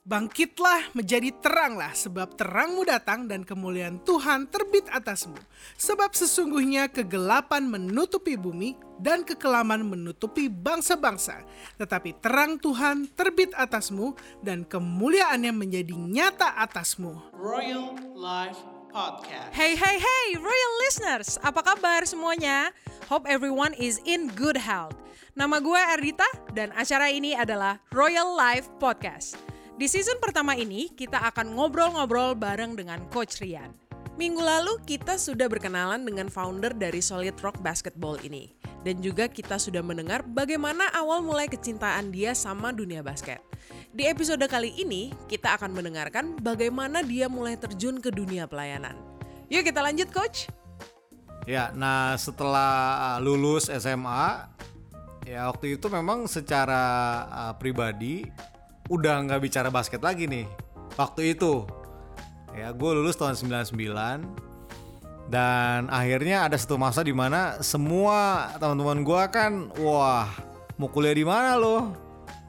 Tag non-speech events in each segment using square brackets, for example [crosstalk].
Bangkitlah menjadi teranglah sebab terangmu datang dan kemuliaan Tuhan terbit atasmu. Sebab sesungguhnya kegelapan menutupi bumi dan kekelaman menutupi bangsa-bangsa. Tetapi terang Tuhan terbit atasmu dan kemuliaannya menjadi nyata atasmu. Royal Life Podcast. Hey hey hey Royal listeners, apa kabar semuanya? Hope everyone is in good health. Nama gue Ardita dan acara ini adalah Royal Life Podcast. Di season pertama ini kita akan ngobrol-ngobrol bareng dengan Coach Rian. Minggu lalu kita sudah berkenalan dengan founder dari Solid Rock Basketball ini. Dan juga kita sudah mendengar bagaimana awal mulai kecintaan dia sama dunia basket. Di episode kali ini, kita akan mendengarkan bagaimana dia mulai terjun ke dunia pelayanan. Yuk kita lanjut coach. Ya, nah setelah uh, lulus SMA, ya waktu itu memang secara uh, pribadi udah nggak bicara basket lagi nih. Waktu itu, ya gue lulus tahun 99 dan akhirnya ada satu masa di mana semua teman-teman gue kan, wah mau kuliah di mana lo?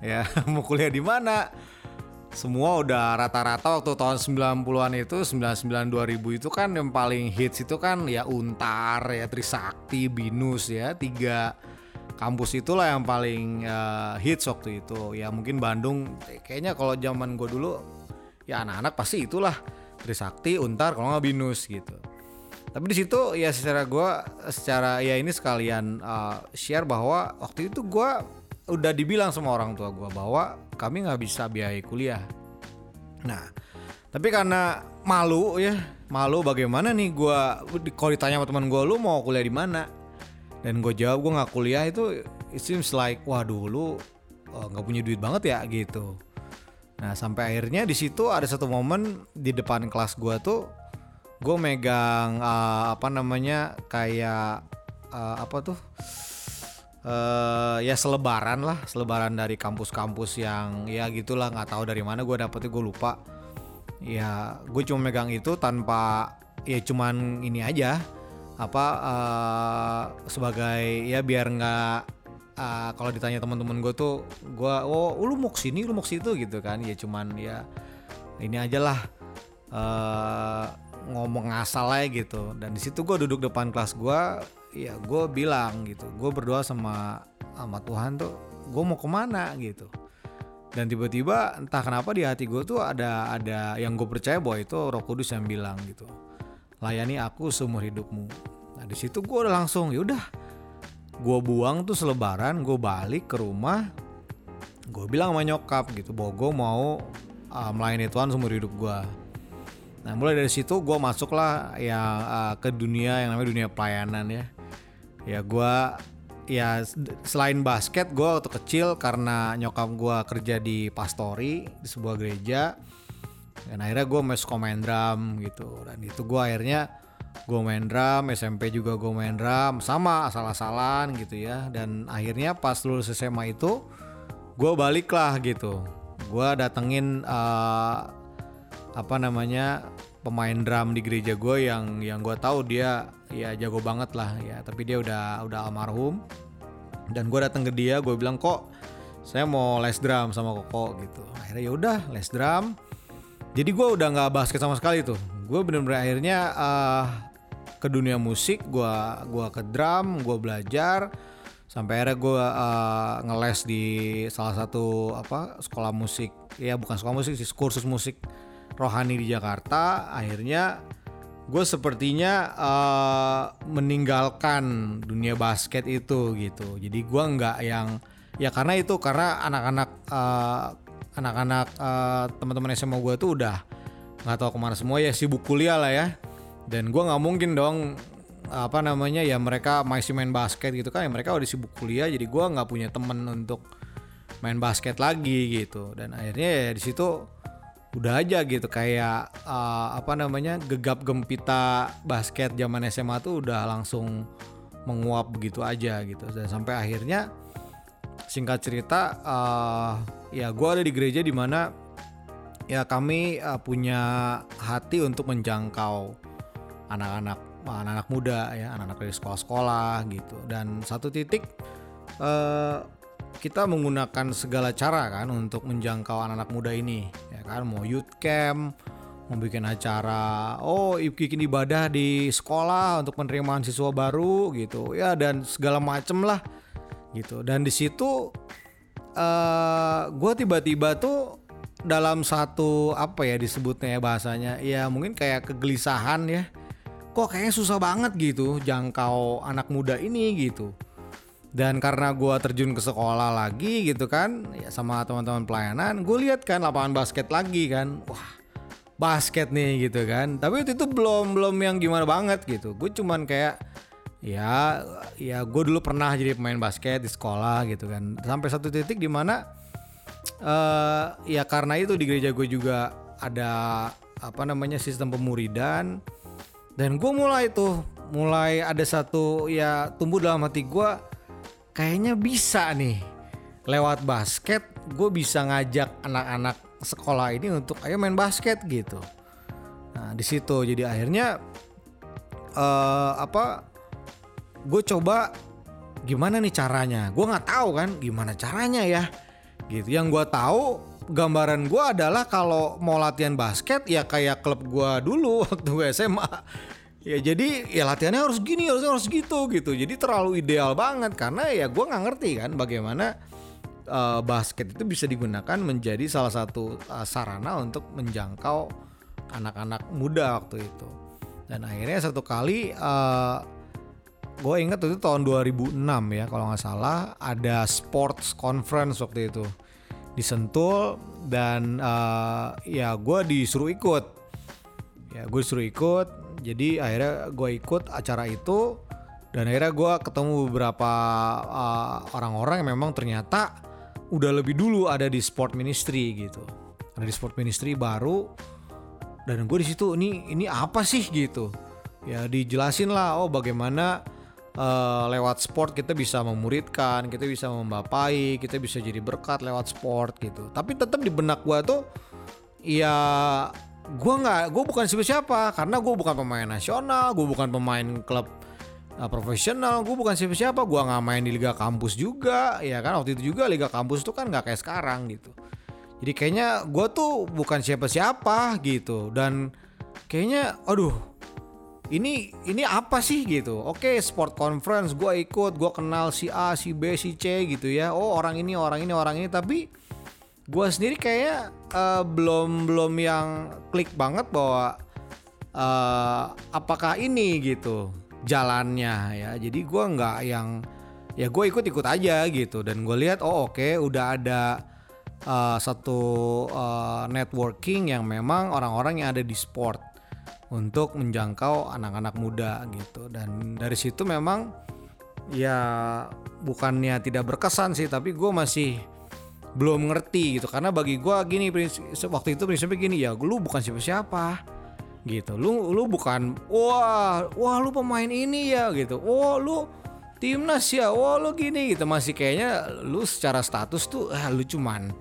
Ya [laughs] mau kuliah di mana? Semua udah rata-rata waktu tahun 90-an itu 99 2000 itu kan yang paling hits itu kan ya Untar ya Trisakti Binus ya tiga kampus itulah yang paling uh, hits waktu itu. Ya mungkin Bandung kayaknya kalau zaman gue dulu ya anak-anak pasti itulah. Trisakti Untar kalau nggak Binus gitu. Tapi di situ ya secara gue secara ya ini sekalian uh, share bahwa waktu itu gue udah dibilang sama orang tua gue bahwa kami nggak bisa biayai kuliah. Nah tapi karena malu ya malu bagaimana nih gue kalau ditanya sama teman gue lu mau kuliah di mana dan gue jawab gue nggak kuliah itu it seems like wah dulu nggak uh, punya duit banget ya gitu. Nah sampai akhirnya di situ ada satu momen di depan kelas gue tuh gue megang uh, apa namanya kayak uh, apa tuh uh, ya selebaran lah selebaran dari kampus-kampus yang ya gitulah nggak tahu dari mana gue dapetnya gue lupa. Ya gue cuma megang itu tanpa ya cuman ini aja apa uh, sebagai ya biar nggak uh, kalau ditanya teman-teman gue tuh gue oh lu mau ke sini lu mau situ gitu kan. Ya cuman ya ini aja lah uh, ngomong ngasal aja gitu. Dan di situ gue duduk depan kelas gue ya gue bilang gitu. Gue berdoa sama sama Tuhan tuh gue mau ke mana? gitu. Dan tiba-tiba entah kenapa di hati gue tuh ada ada yang gue percaya bahwa itu Roh Kudus yang bilang gitu layani aku seumur hidupmu. Nah di situ gue udah langsung yaudah gue buang tuh selebaran gue balik ke rumah. Gue bilang sama nyokap gitu bahwa gue mau uh, melayani Tuhan seumur hidup gue nah mulai dari situ gue masuklah ya uh, ke dunia yang namanya dunia pelayanan ya. Ya gue ya selain basket gue waktu kecil karena nyokap gue kerja di pastori di sebuah gereja dan akhirnya gue masuk main drum gitu. Dan itu gue akhirnya gue main drum SMP juga gue main drum sama asal-asalan gitu ya. Dan akhirnya pas lulus SMA itu gue balik lah gitu. Gue datengin uh, apa namanya pemain drum di gereja gue yang yang gue tahu dia ya jago banget lah ya. Tapi dia udah udah almarhum. Dan gue datang ke dia gue bilang kok saya mau les drum sama koko gitu. Akhirnya ya udah les drum jadi gue udah nggak basket sama sekali tuh. Gue bener-bener akhirnya uh, ke dunia musik gue gua ke drum gue belajar. Sampai akhirnya gue uh, ngeles di salah satu apa sekolah musik. Ya bukan sekolah musik sih kursus musik rohani di Jakarta. Akhirnya gue sepertinya uh, meninggalkan dunia basket itu gitu. Jadi gue nggak yang ya karena itu karena anak-anak uh, anak-anak uh, teman-teman SMA gue tuh udah nggak tahu ke mana semua ya sibuk kuliah lah ya. Dan gue nggak mungkin dong apa namanya ya mereka masih main basket gitu kan ya mereka udah sibuk kuliah jadi gue nggak punya temen untuk main basket lagi gitu. Dan akhirnya ya di situ udah aja gitu kayak uh, apa namanya gegap gempita basket zaman SMA tuh udah langsung menguap begitu aja gitu. Dan sampai akhirnya singkat cerita uh, ya gue ada di gereja di mana ya kami uh, punya hati untuk menjangkau anak-anak anak-anak muda ya anak-anak dari sekolah-sekolah gitu. Dan satu titik uh, kita menggunakan segala cara kan untuk menjangkau anak-anak muda ini ya kan? Mau youth camp mau bikin acara oh bikin ibadah di sekolah untuk penerimaan siswa baru gitu. Ya dan segala macem lah gitu. Dan di situ uh, gue tiba-tiba tuh dalam satu apa ya disebutnya ya bahasanya ya mungkin kayak kegelisahan ya. Kok kayaknya susah banget gitu jangkau anak muda ini gitu. Dan karena gue terjun ke sekolah lagi gitu kan ya sama teman-teman pelayanan gue lihat kan lapangan basket lagi kan. Wah basket nih gitu kan. Tapi waktu itu belum belum yang gimana banget gitu. Gue cuman kayak ya ya gue dulu pernah jadi pemain basket di sekolah gitu kan. Sampai satu titik di mana uh, ya karena itu di gereja gue juga ada apa namanya sistem pemuridan. Dan gue mulai tuh mulai ada satu ya tumbuh dalam hati gue kayaknya bisa nih lewat basket gue bisa ngajak anak-anak sekolah ini untuk ayo main basket gitu. Nah di situ. Jadi akhirnya uh, apa gue coba gimana nih caranya? Gue nggak tahu kan gimana caranya ya? Gitu. Yang gue tahu gambaran gue adalah kalau mau latihan basket ya kayak klub gue dulu [laughs] waktu gue SMA ya jadi ya latihannya harus gini harus harus gitu gitu. Jadi terlalu ideal banget karena ya gue nggak ngerti kan bagaimana uh, basket itu bisa digunakan menjadi salah satu uh, sarana untuk menjangkau anak-anak muda waktu itu. Dan akhirnya satu kali uh, gue ingat itu tahun 2006 ya kalau nggak salah ada sports conference waktu itu. Di Sentul dan uh, ya gue disuruh ikut. Ya gue disuruh ikut jadi akhirnya gue ikut acara itu dan akhirnya gue ketemu beberapa uh, orang-orang uh, yang memang ternyata udah lebih dulu ada di sport ministry gitu. Ada di sport ministry baru dan gue di situ ini ini apa sih? gitu. Ya dijelasin lah oh bagaimana uh, lewat sport kita bisa memuridkan kita bisa membapai kita bisa jadi berkat lewat sport gitu. Tapi tetap di benak gue tuh ya gue nggak gue bukan siapa siapa karena gue bukan pemain nasional gue bukan pemain klub uh, profesional gue bukan siapa siapa gue nggak main di liga kampus juga ya kan? Waktu itu juga liga kampus tuh kan nggak kayak sekarang gitu. Jadi kayaknya gue tuh bukan siapa siapa gitu. Dan kayaknya aduh ini ini apa sih gitu? Oke sport conference gue ikut gue kenal si A si B si C gitu ya. Oh orang ini orang ini orang ini. Tapi gue sendiri kayak uh, belum belum yang klik banget bahwa uh, apakah ini gitu jalannya ya. Jadi gue nggak yang ya gue ikut ikut aja gitu. Dan gue lihat oh oke okay, udah ada uh, satu uh, networking yang memang orang-orang yang ada di sport untuk menjangkau anak-anak muda gitu. Dan dari situ memang ya bukannya tidak berkesan sih tapi gue masih belum ngerti gitu. Karena bagi gue gini waktu itu prinsipnya gini ya lu bukan siapa-siapa gitu. Lu lu bukan wah wah lu pemain ini ya gitu. Wah lu timnas ya wah lu gini gitu. Masih kayaknya lu secara status tuh ah, lu cuman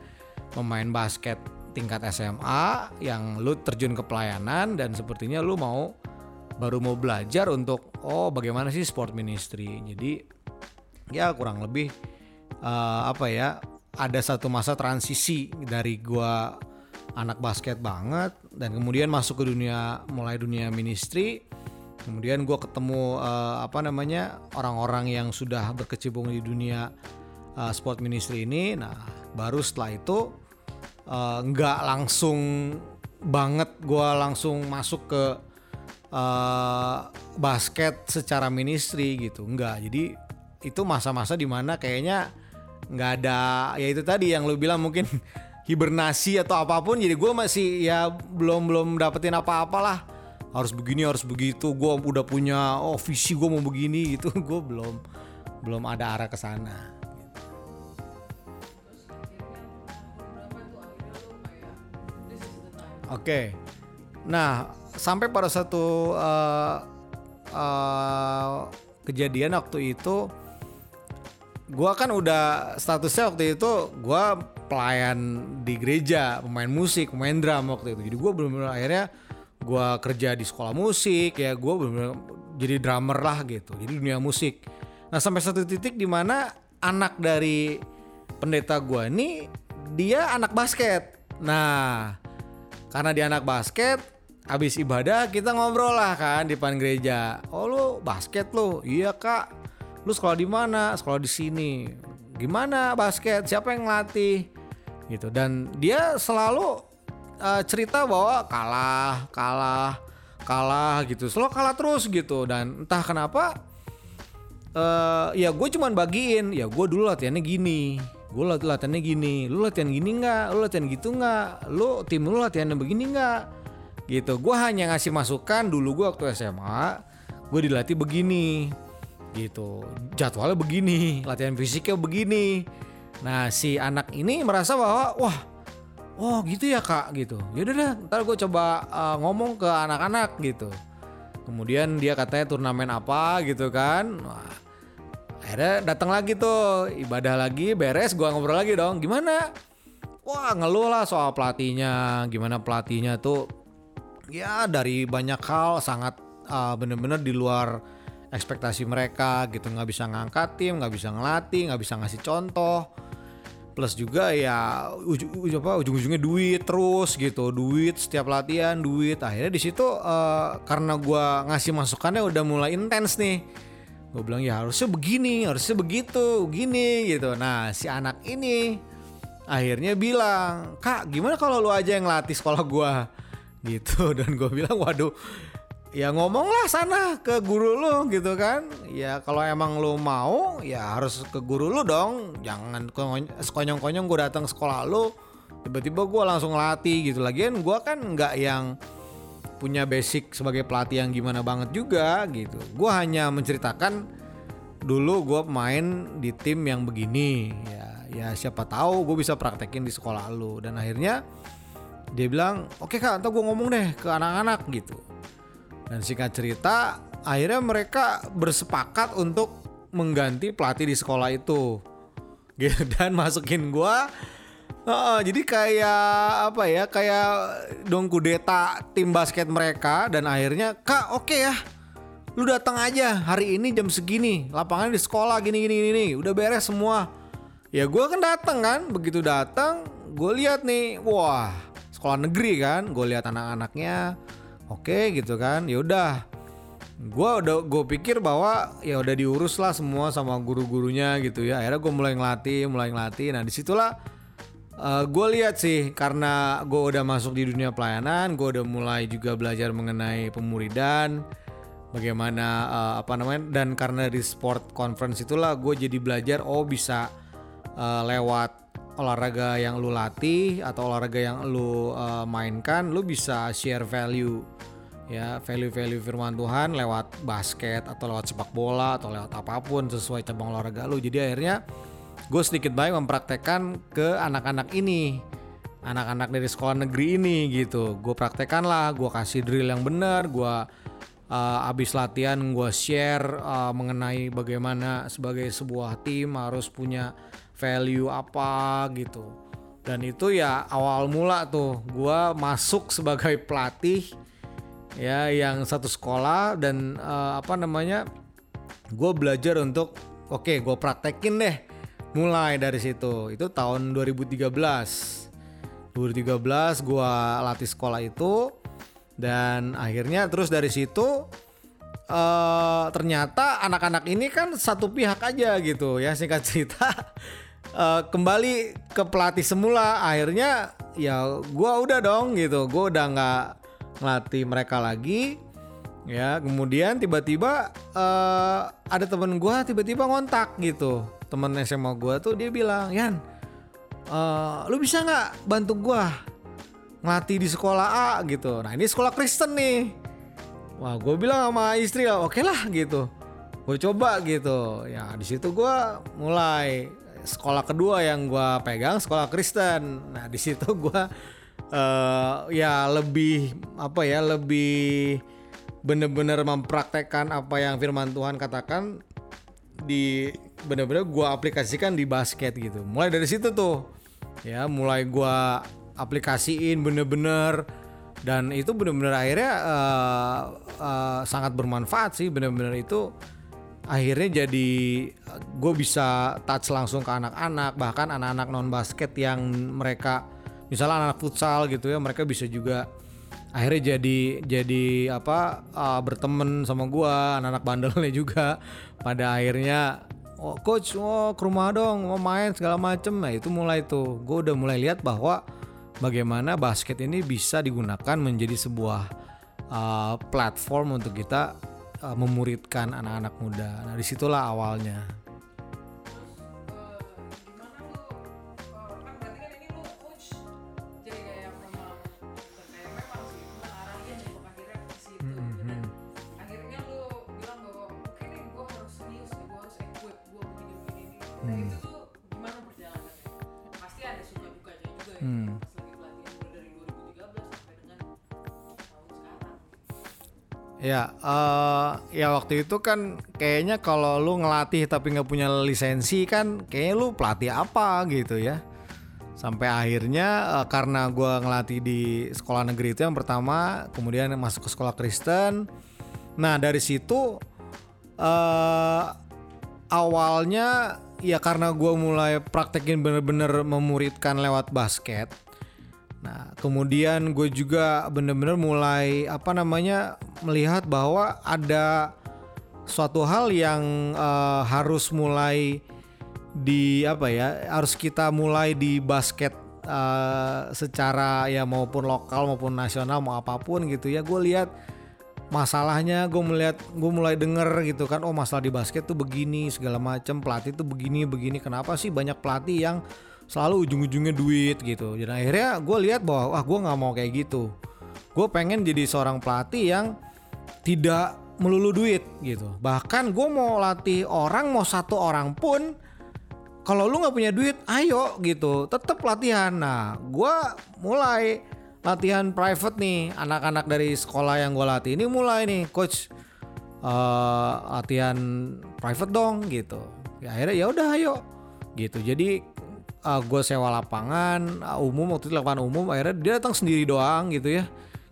pemain basket tingkat SMA yang lu terjun ke pelayanan dan sepertinya lu mau baru mau belajar untuk oh bagaimana sih sport ministry. Jadi ya kurang lebih uh, apa ya ada satu masa transisi dari gua anak basket banget dan kemudian masuk ke dunia mulai dunia ministry. Kemudian gue ketemu uh, apa namanya orang-orang yang sudah berkecimpung di dunia uh, sport ministry ini. Nah baru setelah itu uh, nggak langsung banget gue langsung masuk ke uh, basket secara ministry gitu. Nggak jadi itu masa-masa di mana kayaknya nggak ada ya itu tadi yang lu bilang mungkin [laughs] hibernasi atau apa pun jadi gue masih ya belum belum dapetin apa-apalah. Harus begini harus begitu gue udah punya oh visi gue mau begini gitu. [laughs] Gue belum belum ada arah ke sana Oke, okay. nah sampai pada satu uh, uh, kejadian waktu itu gua kan udah statusnya waktu itu gua pelayan di gereja, pemain musik, pemain drum waktu itu. Jadi gua benar-benar akhirnya gua kerja di sekolah musik ya, gua benar-benar jadi drummer lah gitu. Jadi dunia musik. Nah, sampai satu titik di mana anak dari pendeta gue ini dia anak basket. Nah, karena dia anak basket, habis ibadah kita ngobrol lah kan di depan gereja. Oh lu basket lu? Iya kak. Lu sekolah di mana? Sekolah di sini. Gimana basket? Siapa yang ngelatih? Gitu. Dan dia selalu uh, cerita bahwa kalah, kalah, kalah gitu. Selalu kalah terus gitu. Dan entah kenapa, uh, ya gue cuman bagiin. Ya gue dulu latihannya gini gue latihannya gini lu latihan gini nggak? Lu latihan gitu nggak? Lu tim lu latihannya begini nggak? Gitu. Gue hanya ngasih masukan dulu gue waktu SMA gue dilatih begini. Gitu. Jadwalnya begini latihan fisiknya begini. Nah si anak ini merasa bahwa wah oh gitu ya kak. Gitu. Yaudah deh ntar gue coba uh, ngomong ke anak-anak gitu. Kemudian dia katanya turnamen apa gitu kan. Wah, akhirnya datang lagi tuh ibadah lagi beres gua ngobrol lagi dong. Gimana? Wah ngeluh lah soal pelatihnya. Gimana pelatihnya tuh? Ya dari banyak hal sangat uh, bener-bener di luar ekspektasi mereka gitu. Nggak bisa ngangkat tim nggak bisa ngelatih nggak bisa ngasih contoh. Plus juga ya apa ujung-ujungnya duit terus gitu. Duit setiap latihan duit. Akhirnya di situ uh, karena gua ngasih masukannya udah mulai intens nih gue bilang ya harusnya begini harusnya begitu gini gitu. Nah si anak ini akhirnya bilang kak gimana kalau lu aja yang latih sekolah gue gitu. [laughs] Dan gue bilang waduh ya ngomonglah sana ke guru lu gitu kan. Ya kalau emang lu mau ya harus ke guru lu dong. Jangan sekonyong-konyong gue datang sekolah lu. Tiba-tiba gue langsung latih gitu. Lagian gue kan nggak yang punya basic sebagai pelatih yang gimana banget juga gitu. Gue hanya menceritakan dulu gue main di tim yang begini. Ya ya siapa tahu gue bisa praktekin di sekolah lu. Dan akhirnya dia bilang oke okay, kak atau gue ngomong deh ke anak-anak gitu. Dan singkat cerita akhirnya mereka bersepakat untuk mengganti pelatih di sekolah itu. Gitu [laughs] dan masukin gue Uh, jadi kayak apa ya kayak dong kudeta tim basket mereka dan akhirnya kak oke okay ya lu datang aja hari ini jam segini lapangan di sekolah gini gini gini udah beres semua. Ya gue kan datang kan begitu datang gue lihat nih wah sekolah negeri kan gue lihat anak-anaknya oke okay, gitu kan ya udah. Gue udah gue pikir bahwa ya udah diurus lah semua sama guru-gurunya gitu ya akhirnya gue mulai ngelatih mulai ngelatih. Nah di situlah Uh, eh, gue lihat sih karena gue udah masuk di dunia pelayanan, gue udah mulai juga belajar mengenai pemuridan, bagaimana uh, apa namanya dan karena di sport conference itulah gue jadi belajar oh bisa uh, lewat olahraga yang lu latih atau olahraga yang lu uh, mainkan, lu bisa share value ya value-value firman Tuhan lewat basket atau lewat sepak bola atau lewat apa pun sesuai cabang olahraga lu. Jadi akhirnya gue sedikit banyak mempraktekkan ke anak-anak ini. Anak-anak dari sekolah negeri ini gitu. Gue praktekkan lah gue kasih drill yang benar gue uh, abis latihan gue share uh, mengenai bagaimana sebagai sebuah tim harus punya value apa gitu. Dan itu ya awal mula tuh gue masuk sebagai pelatih ya yang satu sekolah dan uh, apa namanya gue belajar untuk oke okay, gue praktekin deh mulai dari situ. Itu tahun 2013 2013 gua latih sekolah itu dan akhirnya terus dari situ uh, ternyata anak-anak ini kan satu pihak aja gitu ya singkat cerita. Uh, [laughs] kembali ke pelatih semula akhirnya ya gua udah dong gitu. Gua udah nggak ngelatih mereka lagi ya. Kemudian tiba-tiba uh, ada temen gua tiba-tiba ngontak gitu temen SMA gue tuh dia bilang Yan uh, lu bisa nggak bantu gue ngelatih di sekolah A? Gitu. Nah ini sekolah Kristen nih. Wah gue bilang sama istri oke okay lah gitu. Gue coba gitu. Ya di situ gue mulai sekolah kedua yang gue pegang sekolah Kristen. Nah di situ [laughs] gue uh, ya lebih apa ya lebih bener-bener mempraktekkan apa yang firman Tuhan katakan di bener-bener gue aplikasikan di basket gitu. Mulai dari situ tuh. Ya mulai gue aplikasiin bener-bener. Dan itu bener-bener akhirnya uh, uh, sangat bermanfaat sih. Bener-bener itu akhirnya jadi gue bisa touch langsung ke anak-anak. Bahkan anak-anak non basket yang mereka misalnya anak futsal gitu ya mereka bisa juga akhirnya jadi jadi apa uh, berteman sama gue anak-anak bandelnya juga pada akhirnya oh coach oh ke rumah dong mau main segala macem nah itu mulai tuh gue udah mulai lihat bahwa bagaimana basket ini bisa digunakan menjadi sebuah uh, platform untuk kita uh, memuridkan anak-anak muda. Nah di situlah awalnya. Ya, uh, ya waktu itu kan kayaknya kalau lu ngelatih tapi nggak punya lisensi kan, kayaknya lu pelatih apa gitu ya. Sampai akhirnya uh, karena gue ngelatih di sekolah negeri itu yang pertama, kemudian masuk ke sekolah Kristen. Nah dari situ uh, awalnya ya karena gue mulai praktekin bener-bener memuridkan lewat basket Nah, kemudian gue juga bener-bener mulai apa namanya melihat bahwa ada suatu hal yang uh, harus mulai di apa ya harus kita mulai di basket uh, secara ya maupun lokal maupun nasional mau apa pun gitu ya. Gue lihat masalahnya gue melihat gue mulai denger gitu kan oh masalah di basket tuh begini segala macam pelatih tuh begini begini. Kenapa sih banyak pelatih yang selalu ujung-ujungnya duit gitu. Dan akhirnya gue lihat bahwa wah gue nggak mau kayak gitu. Gue pengen jadi seorang pelatih yang tidak melulu duit gitu. Bahkan gue mau latih orang mau satu orang pun kalau lu nggak punya duit, ayo gitu, tetap latihan. Nah, gue mulai latihan private nih, anak-anak dari sekolah yang gue latih ini mulai nih, coach uh, latihan private dong gitu. Ya akhirnya ya udah ayo gitu. Jadi uh, ah, gue sewa lapangan uh, umum waktu itu lapangan umum akhirnya dia datang sendiri doang gitu ya.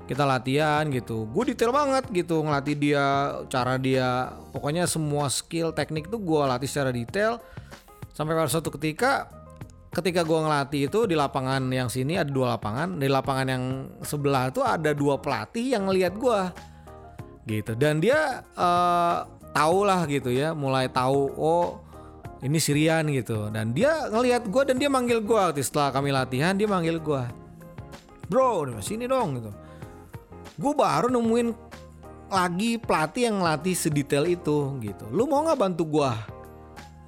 Kita latihan gitu. Gue detail banget gitu ngelatih dia cara dia pokoknya semua skill teknik tuh gue latih secara detail. Sampai pada suatu ketika ketika gue ngelatih itu di lapangan yang sini ada dua lapangan di lapangan yang sebelah itu ada dua pelatih yang ngelihat gue gitu. Dan dia uh, tahu lah gitu ya mulai tahu oh ini Sirian gitu. Dan dia ngelihat gue dan dia manggil gue setelah kami latihan dia manggil gue bro sini dong gitu. Gue baru nemuin lagi pelatih yang ngelatih sedetail itu gitu. Lu mau nggak bantu gue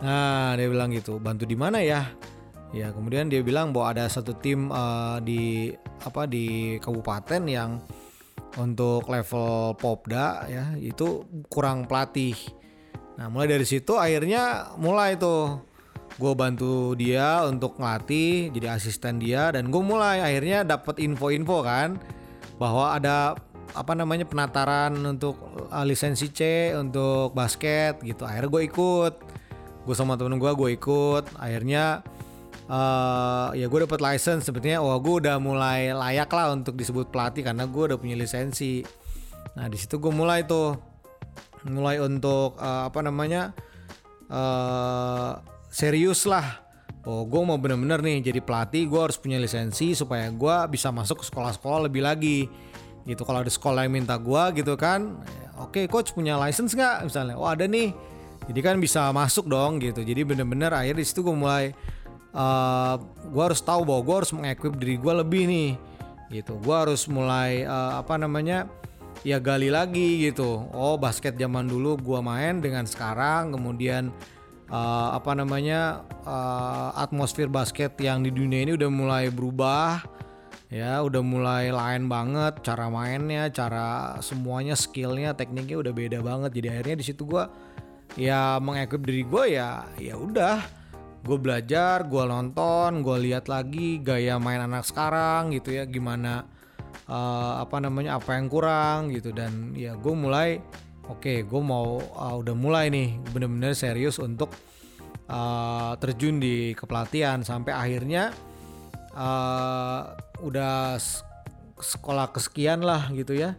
nah dia bilang gitu. Bantu di mana ya? Ya kemudian dia bilang bahwa ada satu tim uh, di apa di kabupaten yang untuk level popda ya itu kurang pelatih Nah mulai dari situ akhirnya mulai tuh. Gue bantu dia untuk ngelatih jadi asisten dia dan gue mulai akhirnya dapat info-info kan bahwa ada apa namanya penataran untuk uh, lisensi C untuk basket gitu. Akhirnya gue ikut. Gue sama temen gue gue ikut. Akhirnya uh, ya gue dapat license. Sebetulnya wah gue udah mulai layak lah untuk disebut pelatih karena gue udah punya lisensi. Nah di situ gue mulai tuh mulai untuk uh, apa namanya uh, serius lah. Oh gue mau bener-bener nih jadi pelatih gue harus punya lisensi supaya gue bisa masuk ke sekolah-sekolah lebih lagi. Gitu kalau ada sekolah yang minta gue gitu kan oke okay, coach punya license nggak? Misalnya oh ada nih. Jadi kan bisa masuk dong gitu. Jadi bener-bener akhirnya di situ gue mulai uh, eh, gue harus tahu bahwa gue harus mengequip diri gue lebih nih. Gitu gue harus mulai uh, apa namanya ya gali lagi gitu. Oh basket zaman dulu gua main dengan sekarang kemudian uh, apa namanya uh, atmosfer basket yang di dunia ini udah mulai berubah ya udah mulai lain banget cara mainnya cara semuanya skillnya tekniknya udah beda banget. Jadi akhirnya di situ gue ya mengekip diri gue ya ya udah. Gue belajar gue nonton gue lihat lagi gaya main anak sekarang gitu ya gimana uh, apa namanya apa yang kurang gitu. Dan ya gue mulai oke okay, gue mau uh, udah mulai nih bener-bener serius untuk uh, terjun di kepelatihan sampai akhirnya uh, udah sekolah kesekian lah gitu ya.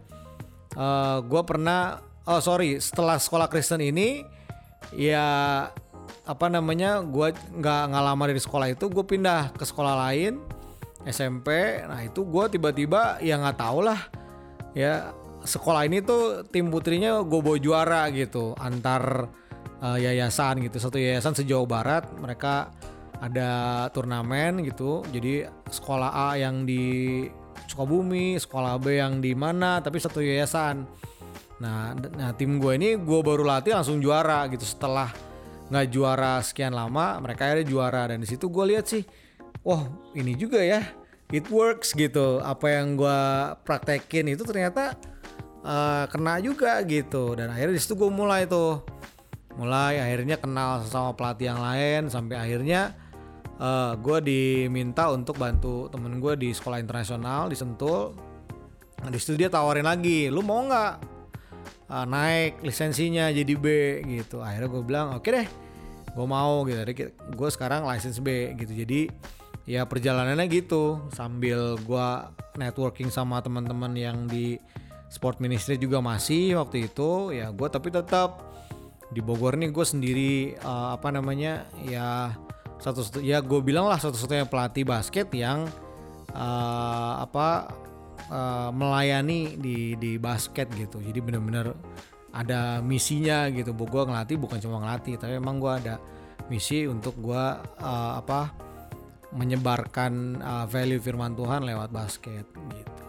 Uh, gue pernah oh sorry setelah sekolah Kristen ini ya apa namanya gue nggak nggak dari sekolah itu gue pindah ke sekolah lain SMP nah itu gue tiba-tiba ya nggak tau lah. Ya sekolah ini tuh tim putrinya gue bawa juara gitu antar uh, yayasan gitu. Satu yayasan sejauh barat mereka ada turnamen gitu. Jadi sekolah A yang di Sukabumi sekolah B yang di mana tapi satu yayasan. Nah nah tim gue ini gue baru latih langsung juara gitu. Setelah nggak juara sekian lama mereka akhirnya juara. Dan di situ gue lihat sih wah ini juga ya. It works gitu. Apa yang gue praktekin itu ternyata uh, kena juga gitu. Dan akhirnya di situ gue mulai tuh. Mulai akhirnya kenal sama pelatih yang lain. Sampai akhirnya uh, gue diminta untuk bantu temen gue di sekolah internasional di Sentul. Nah, di situ dia tawarin lagi lu mau nggak uh, naik lisensinya jadi B? Gitu. Akhirnya gue bilang oke okay deh gue mau. Gitu. Jadi gue sekarang license B gitu. Jadi ya perjalanannya gitu. Sambil gue networking sama teman-teman yang di sport ministry juga masih waktu itu. Ya gue tapi tetap di Bogor nih gue sendiri uh, apa namanya ya satu ya gue bilang lah satu-satunya pelatih basket yang uh, apa uh, melayani di di basket gitu. Jadi bener-bener ada misinya gitu. Gue ngelatih bukan cuma ngelatih tapi emang gue ada misi untuk gue uh, apa menyebarkan uh, value firman Tuhan lewat basket gitu.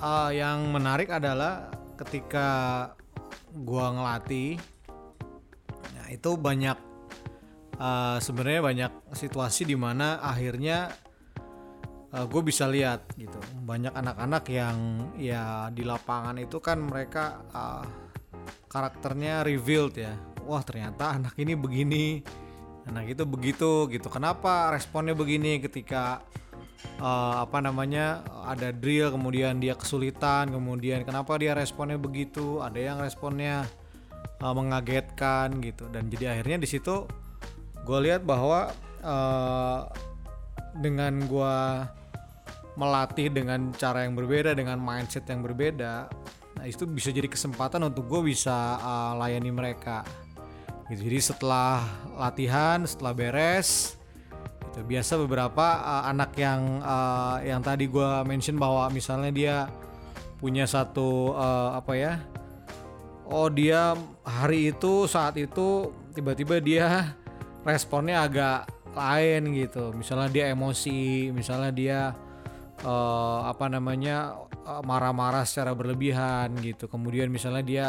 Uh, yang menarik adalah ketika gue ngelatih nah itu banyak uh, sebenarnya banyak situasi di mana akhirnya uh, gue bisa lihat gitu. Banyak anak-anak yang ya di lapangan itu kan mereka uh, karakternya revealed ya. Wah ternyata anak ini begini anak itu begitu gitu. Kenapa responnya begini ketika uh, apa namanya ada drill kemudian dia kesulitan kemudian kenapa dia responnya begitu? Ada yang responnya uh, mengagetkan gitu. Dan jadi akhirnya di situ gue lihat bahwa uh, dengan gue melatih dengan cara yang berbeda dengan mindset yang berbeda Nah itu bisa jadi kesempatan untuk gue bisa uh, layani mereka. Gitu. Jadi setelah latihan, setelah beres, itu biasa beberapa uh, anak yang uh, yang tadi gue mention bahwa misalnya dia punya satu uh, apa ya, oh dia hari itu saat itu tiba-tiba dia responnya agak lain gitu. Misalnya dia emosi, misalnya dia uh, apa namanya marah-marah secara berlebihan gitu kemudian misalnya dia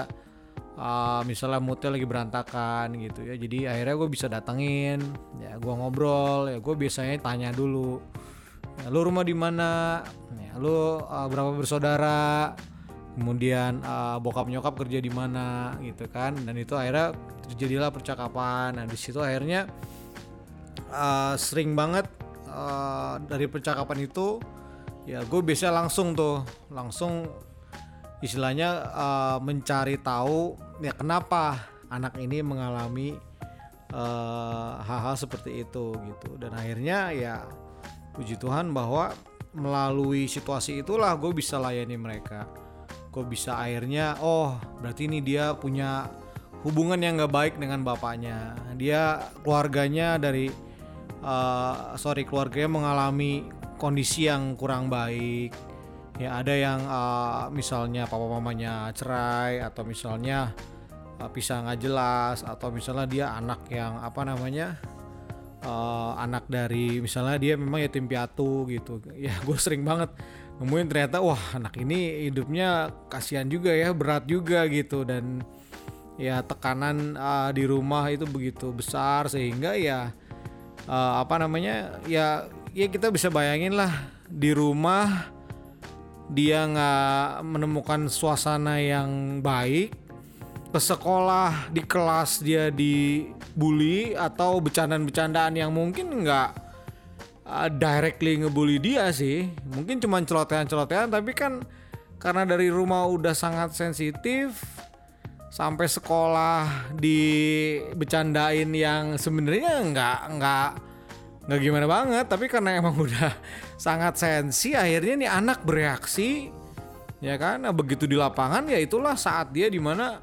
uh, misalnya moodnya lagi berantakan gitu ya. Jadi akhirnya gue bisa datengin ya gue ngobrol ya gue biasanya tanya dulu ya, lu rumah di mana? Ya, lu uh, berapa bersaudara? Kemudian uh, bokap nyokap kerja di mana? Gitu kan. Dan itu akhirnya terjadilah percakapan. Nah di situ akhirnya uh, sering banget uh, dari percakapan itu ya gue bisa langsung tuh langsung istilahnya uh, mencari tahu ya kenapa anak ini mengalami eh, hal-hal uh, seperti itu gitu. Dan akhirnya ya puji Tuhan bahwa melalui situasi itulah gue bisa layani mereka. Gue bisa akhirnya oh berarti ini dia punya hubungan yang gak baik dengan bapaknya. Dia keluarganya dari uh, sorry keluarganya mengalami kondisi yang kurang baik ya ada yang uh, misalnya papa mamanya cerai atau misalnya uh, pisah nggak jelas atau misalnya dia anak yang apa namanya uh, anak dari misalnya dia memang yatim piatu gitu. [laughs] Ya gue sering banget nemuin ternyata wah anak ini hidupnya kasihan juga ya berat juga gitu. Dan ya tekanan uh, di rumah itu begitu besar sehingga ya uh, apa namanya ya ya kita bisa bayangin lah di rumah dia nggak menemukan suasana yang baik ke sekolah di kelas dia dibully atau bercandaan-bercandaan yang mungkin nggak uh, directly ngebully dia sih. Mungkin cuma celotehan-celotehan tapi kan karena dari rumah udah sangat sensitif sampai sekolah dibecandain yang sebenarnya nggak nggak nggak gimana banget tapi karena emang [laughs] udah sangat sensi akhirnya nih anak bereaksi ya kan? Nah, begitu di lapangan ya itulah saat dia di mana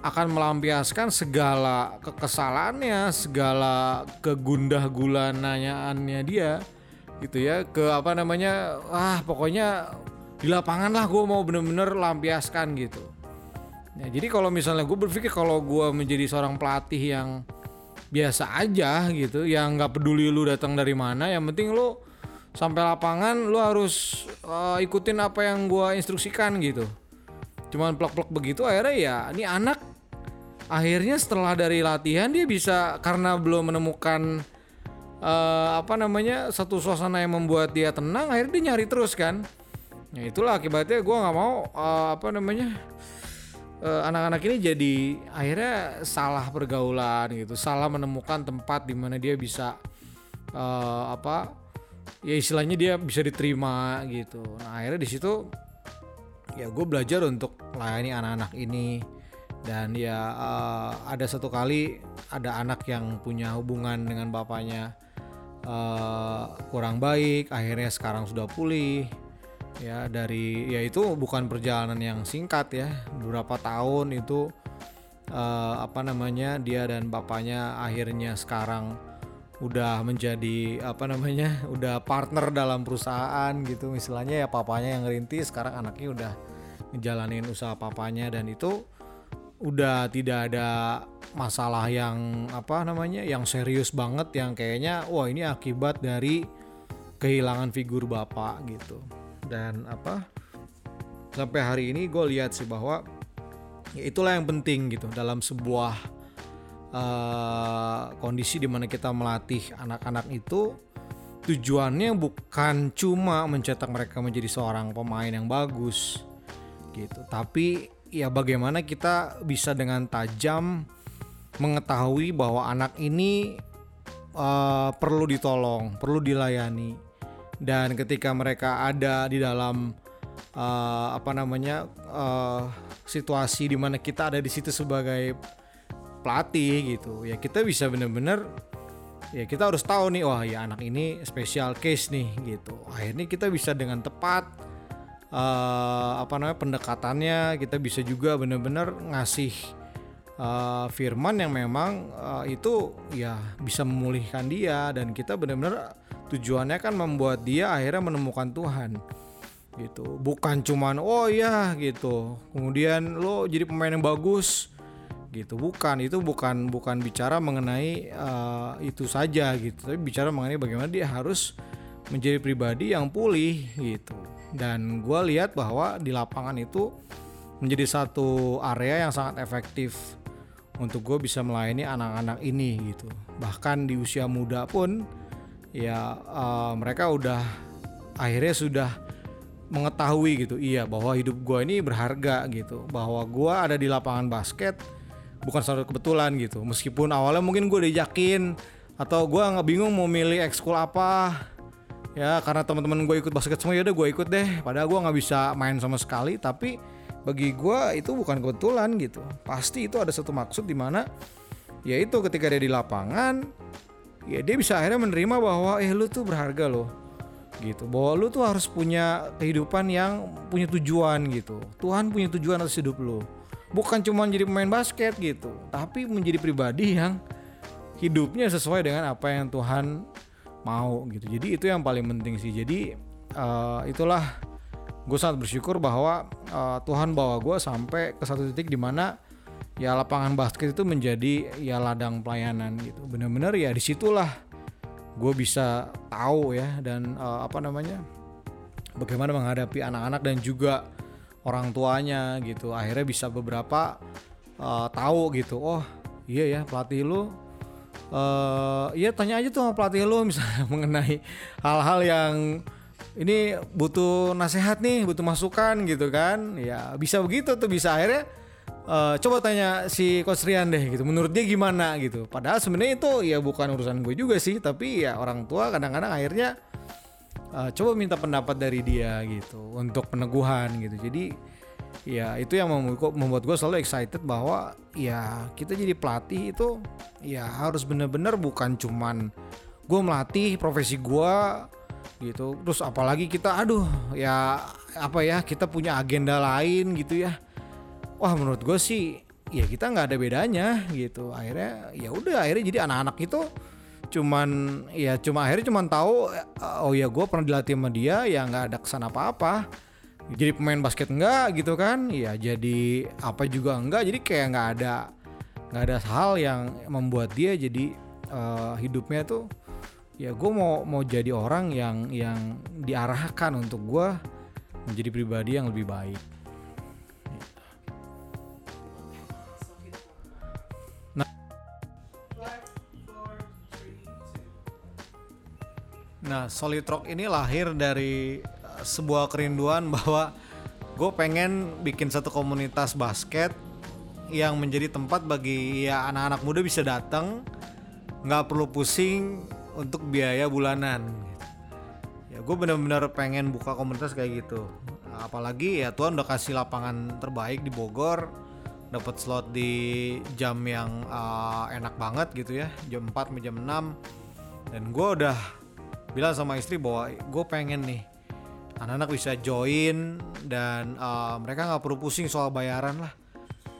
akan melampiaskan segala kekesalannya, segala kegundah gulananyaannya dia gitu ya. Ke apa namanya ah pokoknya di lapangan lah gue mau bener-bener lampiaskan gitu. Ya, jadi kalau misalnya gue berpikir kalau gue menjadi seorang pelatih yang biasa aja gitu. Yang nggak peduli lu datang dari mana yang penting lu sampai lapangan lu harus uh, ikutin apa yang gue instruksikan gitu. Cuman plek-plek begitu akhirnya ya ini anak akhirnya setelah dari latihan dia bisa karena belum menemukan uh, apa namanya satu suasana yang membuat dia tenang akhirnya dia nyari terus kan. Ya itulah akibatnya gue nggak mau uh, apa namanya anak-anak ini jadi akhirnya salah pergaulan gitu salah menemukan tempat di mana dia bisa uh, apa ya istilahnya dia bisa diterima gitu. Nah akhirnya di situ ya gue belajar untuk melayani anak-anak ini. Dan ya uh, ada satu kali ada anak yang punya hubungan dengan bapaknya uh, kurang baik akhirnya sekarang sudah pulih ya dari ya itu bukan perjalanan yang singkat ya. Beberapa tahun itu uh, apa namanya dia dan bapaknya akhirnya sekarang udah menjadi apa namanya [laughs] udah partner dalam perusahaan gitu. Istilahnya ya papanya yang ngerintis sekarang anaknya udah ngejalanin usaha papanya. Dan itu udah tidak ada masalah yang apa namanya yang serius banget yang kayaknya wah ini akibat dari kehilangan figur bapak gitu dan apa sampai hari ini gue lihat sih bahwa ya itulah yang penting gitu dalam sebuah uh, kondisi di mana kita melatih anak-anak itu tujuannya bukan cuma mencetak mereka menjadi seorang pemain yang bagus gitu. Tapi ya bagaimana kita bisa dengan tajam mengetahui bahwa anak ini uh, perlu ditolong perlu dilayani dan ketika mereka ada di dalam uh, apa namanya uh, situasi di mana kita ada di situ sebagai pelatih gitu ya kita bisa benar-benar ya kita harus tahu nih wah ya anak ini special case nih gitu. Akhirnya kita bisa dengan tepat uh, apa namanya pendekatannya kita bisa juga benar-benar ngasih uh, firman yang memang uh, itu ya bisa memulihkan dia dan kita benar-benar tujuannya kan membuat dia akhirnya menemukan Tuhan gitu. Bukan cuman oh ya gitu. Kemudian lo jadi pemain yang bagus gitu. Bukan itu bukan bukan bicara mengenai uh, itu saja gitu. Tapi bicara mengenai bagaimana dia harus menjadi pribadi yang pulih gitu. Dan gue lihat bahwa di lapangan itu menjadi satu area yang sangat efektif untuk gue bisa melayani anak-anak ini gitu. Bahkan di usia muda pun ya uh, mereka udah akhirnya sudah mengetahui gitu iya bahwa hidup gue ini berharga gitu. Bahwa gue ada di lapangan basket bukan suatu kebetulan gitu. Meskipun awalnya mungkin gue dijakin atau gue nggak bingung mau milih ekskul apa. Ya karena teman-teman gue ikut basket semua ya udah gue ikut deh. Padahal gue nggak bisa main sama sekali tapi bagi gue itu bukan kebetulan gitu. Pasti itu ada satu maksud di mana yaitu ketika dia di lapangan ya dia bisa akhirnya menerima bahwa eh lu tuh berharga loh gitu. Bahwa lu tuh harus punya kehidupan yang punya tujuan gitu. Tuhan punya tujuan atas hidup lu. Bukan cuma jadi pemain basket gitu. Tapi menjadi pribadi yang hidupnya sesuai dengan apa yang Tuhan mau gitu. Jadi itu yang paling penting sih. Jadi uh, itulah gue sangat bersyukur bahwa uh, Tuhan bawa gue sampai ke satu titik di mana ya lapangan basket itu menjadi ya ladang pelayanan gitu. Bener-bener ya di situlah gue bisa tahu ya dan uh, apa namanya bagaimana menghadapi anak-anak dan juga orang tuanya gitu. Akhirnya bisa beberapa uh, tahu gitu oh iya ya pelatih lu uh, ya tanya aja tuh sama pelatih lu [laughs] misalnya mengenai hal-hal yang ini butuh nasihat nih butuh masukan gitu kan. Ya bisa begitu tuh bisa. Akhirnya uh, coba tanya si Coach deh gitu menurut dia gimana gitu. Padahal sebenarnya itu ya bukan urusan gue juga sih tapi ya orang tua kadang-kadang akhirnya uh, coba minta pendapat dari dia gitu untuk peneguhan gitu. Jadi ya itu yang membuat gue selalu excited bahwa ya kita jadi pelatih itu ya harus bener-bener bukan cuman gue melatih profesi gue gitu. Terus apalagi kita aduh ya apa ya kita punya agenda lain gitu ya wah menurut gue sih ya kita nggak ada bedanya gitu. Akhirnya ya udah akhirnya jadi anak-anak itu cuman ya cuma akhirnya cuman tahu eh, oh ya gue pernah dilatih sama dia ya nggak ada kesan apa-apa. Jadi pemain basket enggak gitu kan? Ya jadi apa juga enggak jadi kayak nggak ada nggak ada hal yang membuat dia jadi eh, hidupnya tuh ya gue mau mau jadi orang yang yang diarahkan untuk gue menjadi pribadi yang lebih baik Nah, Solid Rock ini lahir dari uh, sebuah kerinduan [laughs] bahwa gue pengen bikin satu komunitas basket yang menjadi tempat bagi ya anak-anak muda bisa datang, nggak perlu pusing untuk biaya bulanan. Ya gue bener-bener pengen buka komunitas kayak gitu. Apalagi ya Tuhan udah kasih lapangan terbaik di Bogor, dapat slot di jam yang uh, enak banget gitu ya, jam 4 sampai jam 6 dan gue udah bilang sama istri bahwa gue pengen nih anak-anak bisa join dan uh, mereka nggak perlu pusing soal bayaran lah.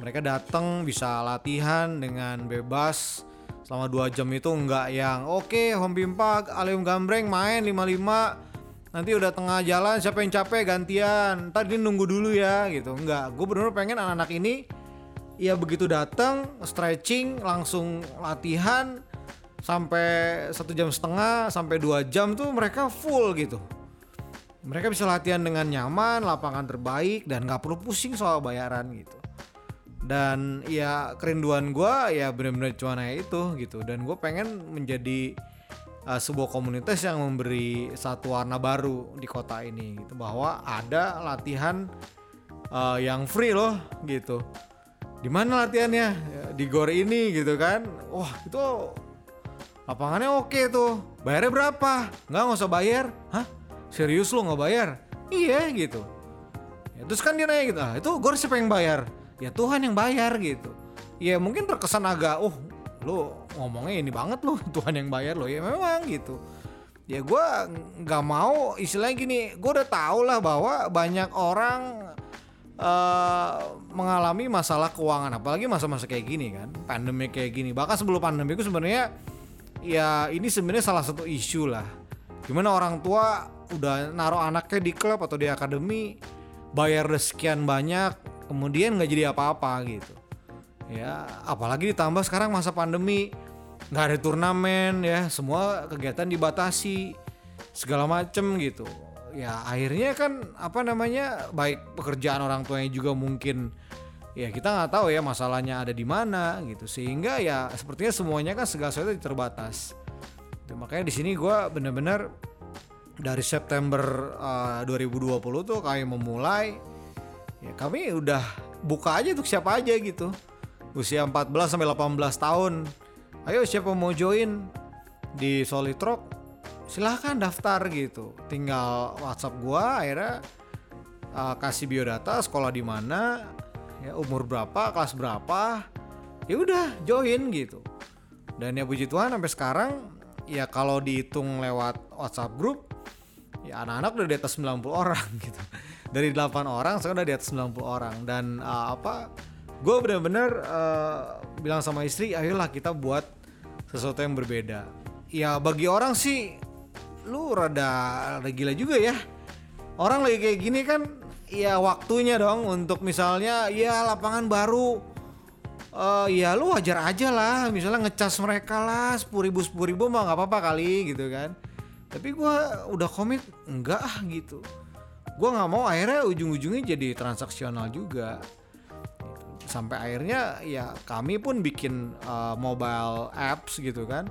Mereka datang bisa latihan dengan bebas. Selama dua jam itu nggak yang oke home pimpa alium gambreng main 55 nanti udah tengah jalan siapa yang capek gantian. Tadi nunggu dulu ya gitu. Nggak gue bener-bener pengen anak-anak ini ya begitu datang stretching langsung latihan sampai satu jam setengah sampai dua jam tuh mereka full gitu. Mereka bisa latihan dengan nyaman lapangan terbaik dan nggak perlu pusing soal bayaran gitu. Dan ya kerinduan gue ya bener-bener cuma kayak itu gitu. Dan gue pengen menjadi uh, sebuah komunitas yang memberi satu warna baru di kota ini gitu. Bahwa ada latihan uh, yang free loh gitu. Di mana latihannya? Ya, di gor ini gitu kan. Wah itu lapangannya oke tuh. Bayarnya berapa? Nggak nggak usah bayar. Hah? Serius lo nggak bayar? Iya gitu. Ya, terus kan dia nanya gitu ah itu gor siapa yang bayar? Ya Tuhan yang bayar gitu. Ya mungkin terkesan agak oh lo ngomongnya ini banget lo [laughs] Tuhan yang bayar lo. Ya memang gitu. Ya gue nggak mau istilahnya gini gue udah tau lah bahwa banyak orang eh, mengalami masalah keuangan apalagi masa-masa kayak gini kan pandemi kayak gini. Bahkan sebelum pandemi itu sebenarnya ya ini sebenarnya salah satu isu lah. Gimana orang tua udah naruh anaknya di klub atau di akademi bayar sekian banyak kemudian nggak jadi apa-apa gitu. Ya apalagi ditambah sekarang masa pandemi. Nggak ada turnamen ya. Semua kegiatan dibatasi segala macem gitu. Ya akhirnya kan apa namanya baik pekerjaan orang tuanya juga mungkin ya kita nggak tahu ya masalahnya ada di mana gitu. Sehingga ya sepertinya semuanya kan segala sesuatu terbatas. Itu, makanya di sini gue bener-bener dari September uh, 2020 tuh kami memulai. Ya kami udah buka aja untuk siapa aja gitu. Usia 14 sampai 18 tahun. Ayo siapa mau join di Solid Rock silahkan daftar gitu. Tinggal WhatsApp gua akhirnya uh, kasih biodata sekolah di mana ya umur berapa kelas berapa? Ya udah join gitu. Dan ya puji Tuhan sampai sekarang ya kalau dihitung lewat WhatsApp grup ya anak-anak udah di atas 90 orang [laughs] gitu. Dari 8 orang sekarang udah di atas 90 orang. Dan uh, apa gue bener-bener uh, bilang sama istri ayolah kita buat sesuatu yang berbeda. Ya bagi orang sih lu rada, rada gila juga ya. Orang lagi kayak gini kan ya waktunya dong untuk misalnya ya lapangan baru. Eh ya lu wajar aja lah misalnya ngecas mereka lah sepuluh ribu sepuluh ribu mah nggak apa-apa kali gitu kan. Tapi gua udah komit enggak gitu. Gua nggak mau akhirnya ujung-ujungnya jadi transaksional juga. Sampai akhirnya ya kami pun bikin uh, mobile apps gitu kan.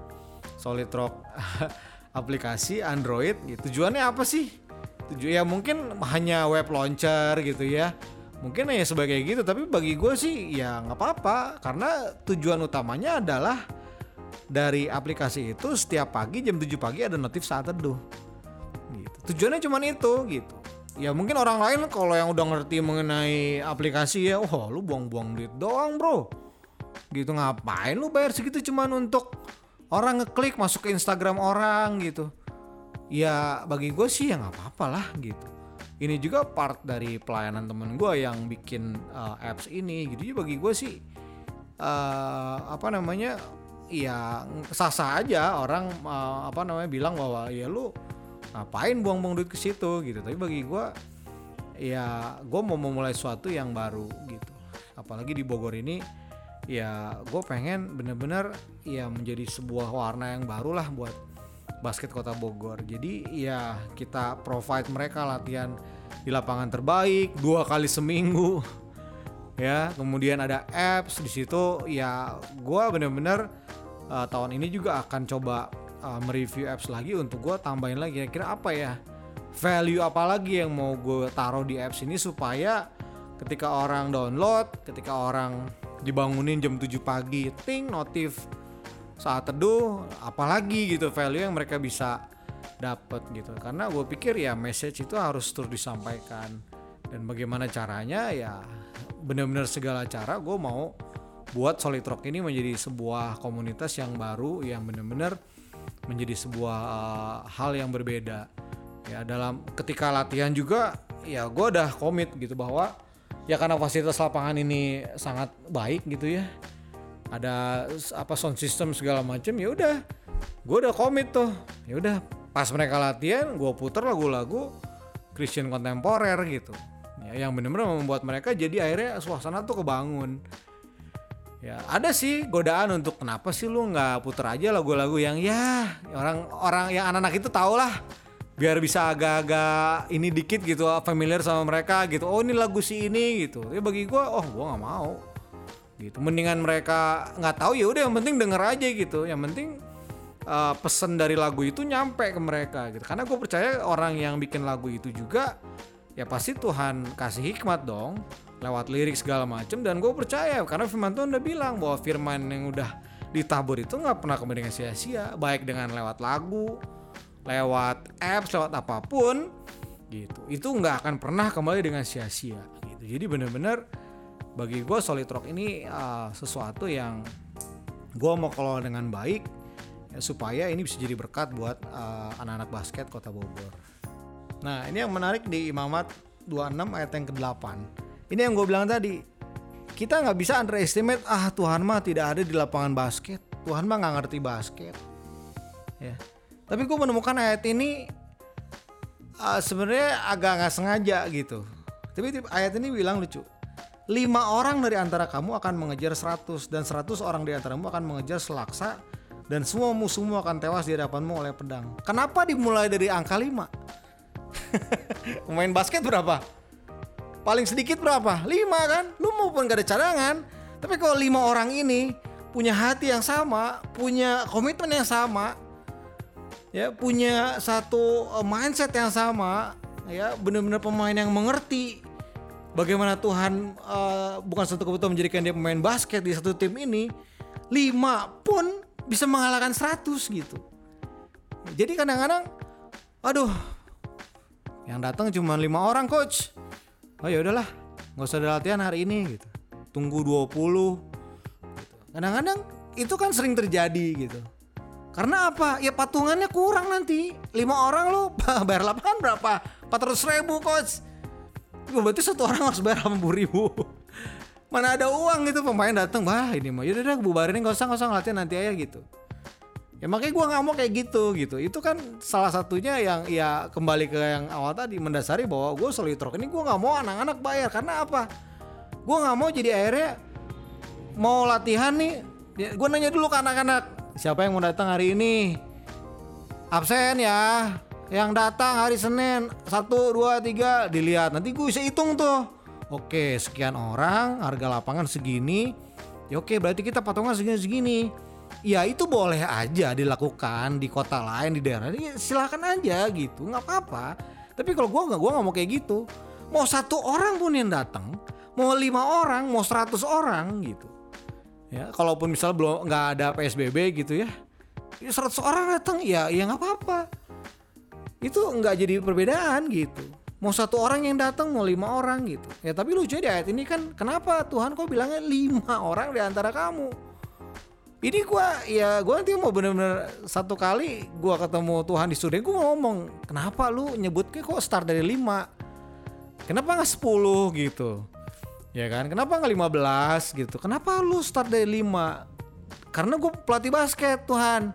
Solid Rock [laughs] aplikasi Android gitu. tujuannya apa sih ya mungkin hanya web launcher gitu ya. Mungkin hanya sebagai gitu tapi bagi gue sih ya nggak apa-apa. Karena tujuan utamanya adalah dari aplikasi itu setiap pagi jam 7 pagi ada notif saat teduh. Gitu. tujuannya cuma itu gitu. Ya mungkin orang lain kalau yang udah ngerti mengenai aplikasi ya oh lu buang-buang duit doang bro. Gitu ngapain lu bayar segitu cuman untuk orang ngeklik masuk ke Instagram orang gitu ya bagi gue sih ya nggak apa-apa lah gitu. Ini juga part dari pelayanan temen gue yang bikin uh, apps ini gitu. Jadi bagi gue sih eh, apa namanya ya sah-sah aja orang eh, apa namanya bilang bahwa ya lu ngapain buang-buang duit ke situ gitu. Tapi bagi gua ya gue mau memulai sesuatu yang baru gitu. Apalagi di Bogor ini ya gue pengen bener-bener ya menjadi sebuah warna yang baru lah buat basket kota Bogor. Jadi ya kita provide mereka latihan di lapangan terbaik dua kali seminggu [laughs] ya. Kemudian ada apps di situ ya gue bener-bener uh, tahun ini juga akan coba uh, mereview apps lagi untuk gue tambahin lagi. Kira-kira apa ya? Value apa lagi yang mau gue taruh di apps ini supaya ketika orang download ketika orang dibangunin jam 7 pagi ting notif saat teduh apalagi gitu value yang mereka bisa dapat gitu. Karena gue pikir ya message itu harus terus disampaikan. Dan bagaimana caranya ya benar-benar segala cara gue mau buat Solid Rock ini menjadi sebuah komunitas yang baru yang benar-benar menjadi sebuah uh, hal yang berbeda. Ya dalam ketika latihan juga ya gue udah komit gitu bahwa ya karena fasilitas lapangan ini sangat baik gitu ya ada apa sound system segala macem ya udah. Gue udah komit tuh. Ya udah pas mereka latihan gue puter lagu-lagu Christian kontemporer gitu. Ya yang bener-bener membuat mereka jadi akhirnya suasana tuh kebangun. Ya ada sih godaan untuk kenapa sih lu nggak puter aja lagu-lagu yang ya orang orang yang anak-anak itu tau lah. Biar bisa agak-agak ini dikit gitu familiar sama mereka gitu. Oh ini lagu si ini gitu. Ya bagi gua oh gua nggak mau gitu. Mendingan mereka nggak tahu ya udah yang penting denger aja gitu. Yang penting uh, pesan dari lagu itu nyampe ke mereka gitu. Karena gue percaya orang yang bikin lagu itu juga ya pasti Tuhan kasih hikmat dong lewat lirik segala macem. Dan gue percaya karena firman Tuhan udah bilang bahwa firman yang udah ditabur itu nggak pernah kemudian sia-sia. Baik dengan lewat lagu lewat apps lewat apa pun gitu. Itu nggak akan pernah kembali dengan sia-sia gitu. Jadi bener-bener bagi gue solid rock ini uh, sesuatu yang gue mau kelola dengan baik ya, supaya ini bisa jadi berkat buat uh, anak-anak basket kota Bogor. Nah ini yang menarik di Imamat 26 ayat yang ke-8. Ini yang gue bilang tadi. Kita nggak bisa underestimate ah Tuhan mah tidak ada di lapangan basket. Tuhan mah nggak ngerti basket. Ya. Tapi gue menemukan ayat ini uh, sebenarnya agak nggak sengaja gitu. Tapi ayat ini bilang lucu. Lima orang dari antara kamu akan mengejar 100 dan 100 orang dari antaramu akan mengejar selaksa dan semua musuhmu akan tewas di hadapanmu oleh pedang. Kenapa dimulai dari angka 5? Pemain [laughs] basket berapa? Paling sedikit berapa? 5 kan? Lu maupun gak ada cadangan. Tapi kalau lima orang ini punya hati yang sama, punya komitmen yang sama, ya punya satu eh, mindset yang sama, ya benar-benar pemain yang mengerti bagaimana Tuhan eh, bukan satu kebetulan menjadikan dia pemain basket di satu tim ini, lima pun bisa mengalahkan 100 gitu. Jadi kadang-kadang, aduh, yang datang cuma lima orang coach. Oh ya udahlah, nggak usah ada latihan hari ini gitu. Tunggu 20 gitu. Kadang-kadang itu kan sering terjadi gitu. Karena apa? Ya patungannya kurang nanti. Lima orang lo [laughs] bayar lapangan berapa? 400 ribu coach. Ya, Berarti satu orang harus bayar 80 ribu. Mana ada uang gitu pemain datang, wah ini mah yaudah dah bubarin nggak usah nggak usah latihan nanti aja gitu. Ya makanya gue nggak mau kayak gitu gitu. Itu kan salah satunya yang ya kembali ke yang awal tadi mendasari bahwa gue solid rock ini gue nggak mau anak-anak bayar karena apa? Gue nggak mau jadi akhirnya mau latihan nih. gue nanya dulu ke anak-anak siapa yang mau datang hari ini? Absen ya. Yang datang hari Senin satu dua tiga dilihat. Nanti gue bisa hitung tuh. Oke sekian orang harga lapangan segini. Ya oke berarti kita patungan segini segini. Ya itu boleh aja dilakukan di kota lain di daerah ini silakan aja gitu nggak apa-apa. Tapi kalau gua nggak gua nggak mau kayak gitu. Mau satu orang pun yang datang mau lima orang mau seratus orang gitu. Ya kalaupun misal belum nggak ada psbb gitu ya. Ya 100 orang datang ya ya nggak apa-apa itu nggak jadi perbedaan gitu mau satu orang yang datang mau lima orang gitu ya tapi lucu di ayat ini kan kenapa Tuhan kok bilangnya lima orang di antara kamu ini gua ya gua nanti mau bener-bener satu kali gua ketemu Tuhan di studio gua ngomong kenapa lu nyebutnya kok start dari 5 kenapa nggak 10 gitu Ya kan? Kenapa nggak 15 gitu? Kenapa lu start dari 5? Karena gue pelatih basket Tuhan.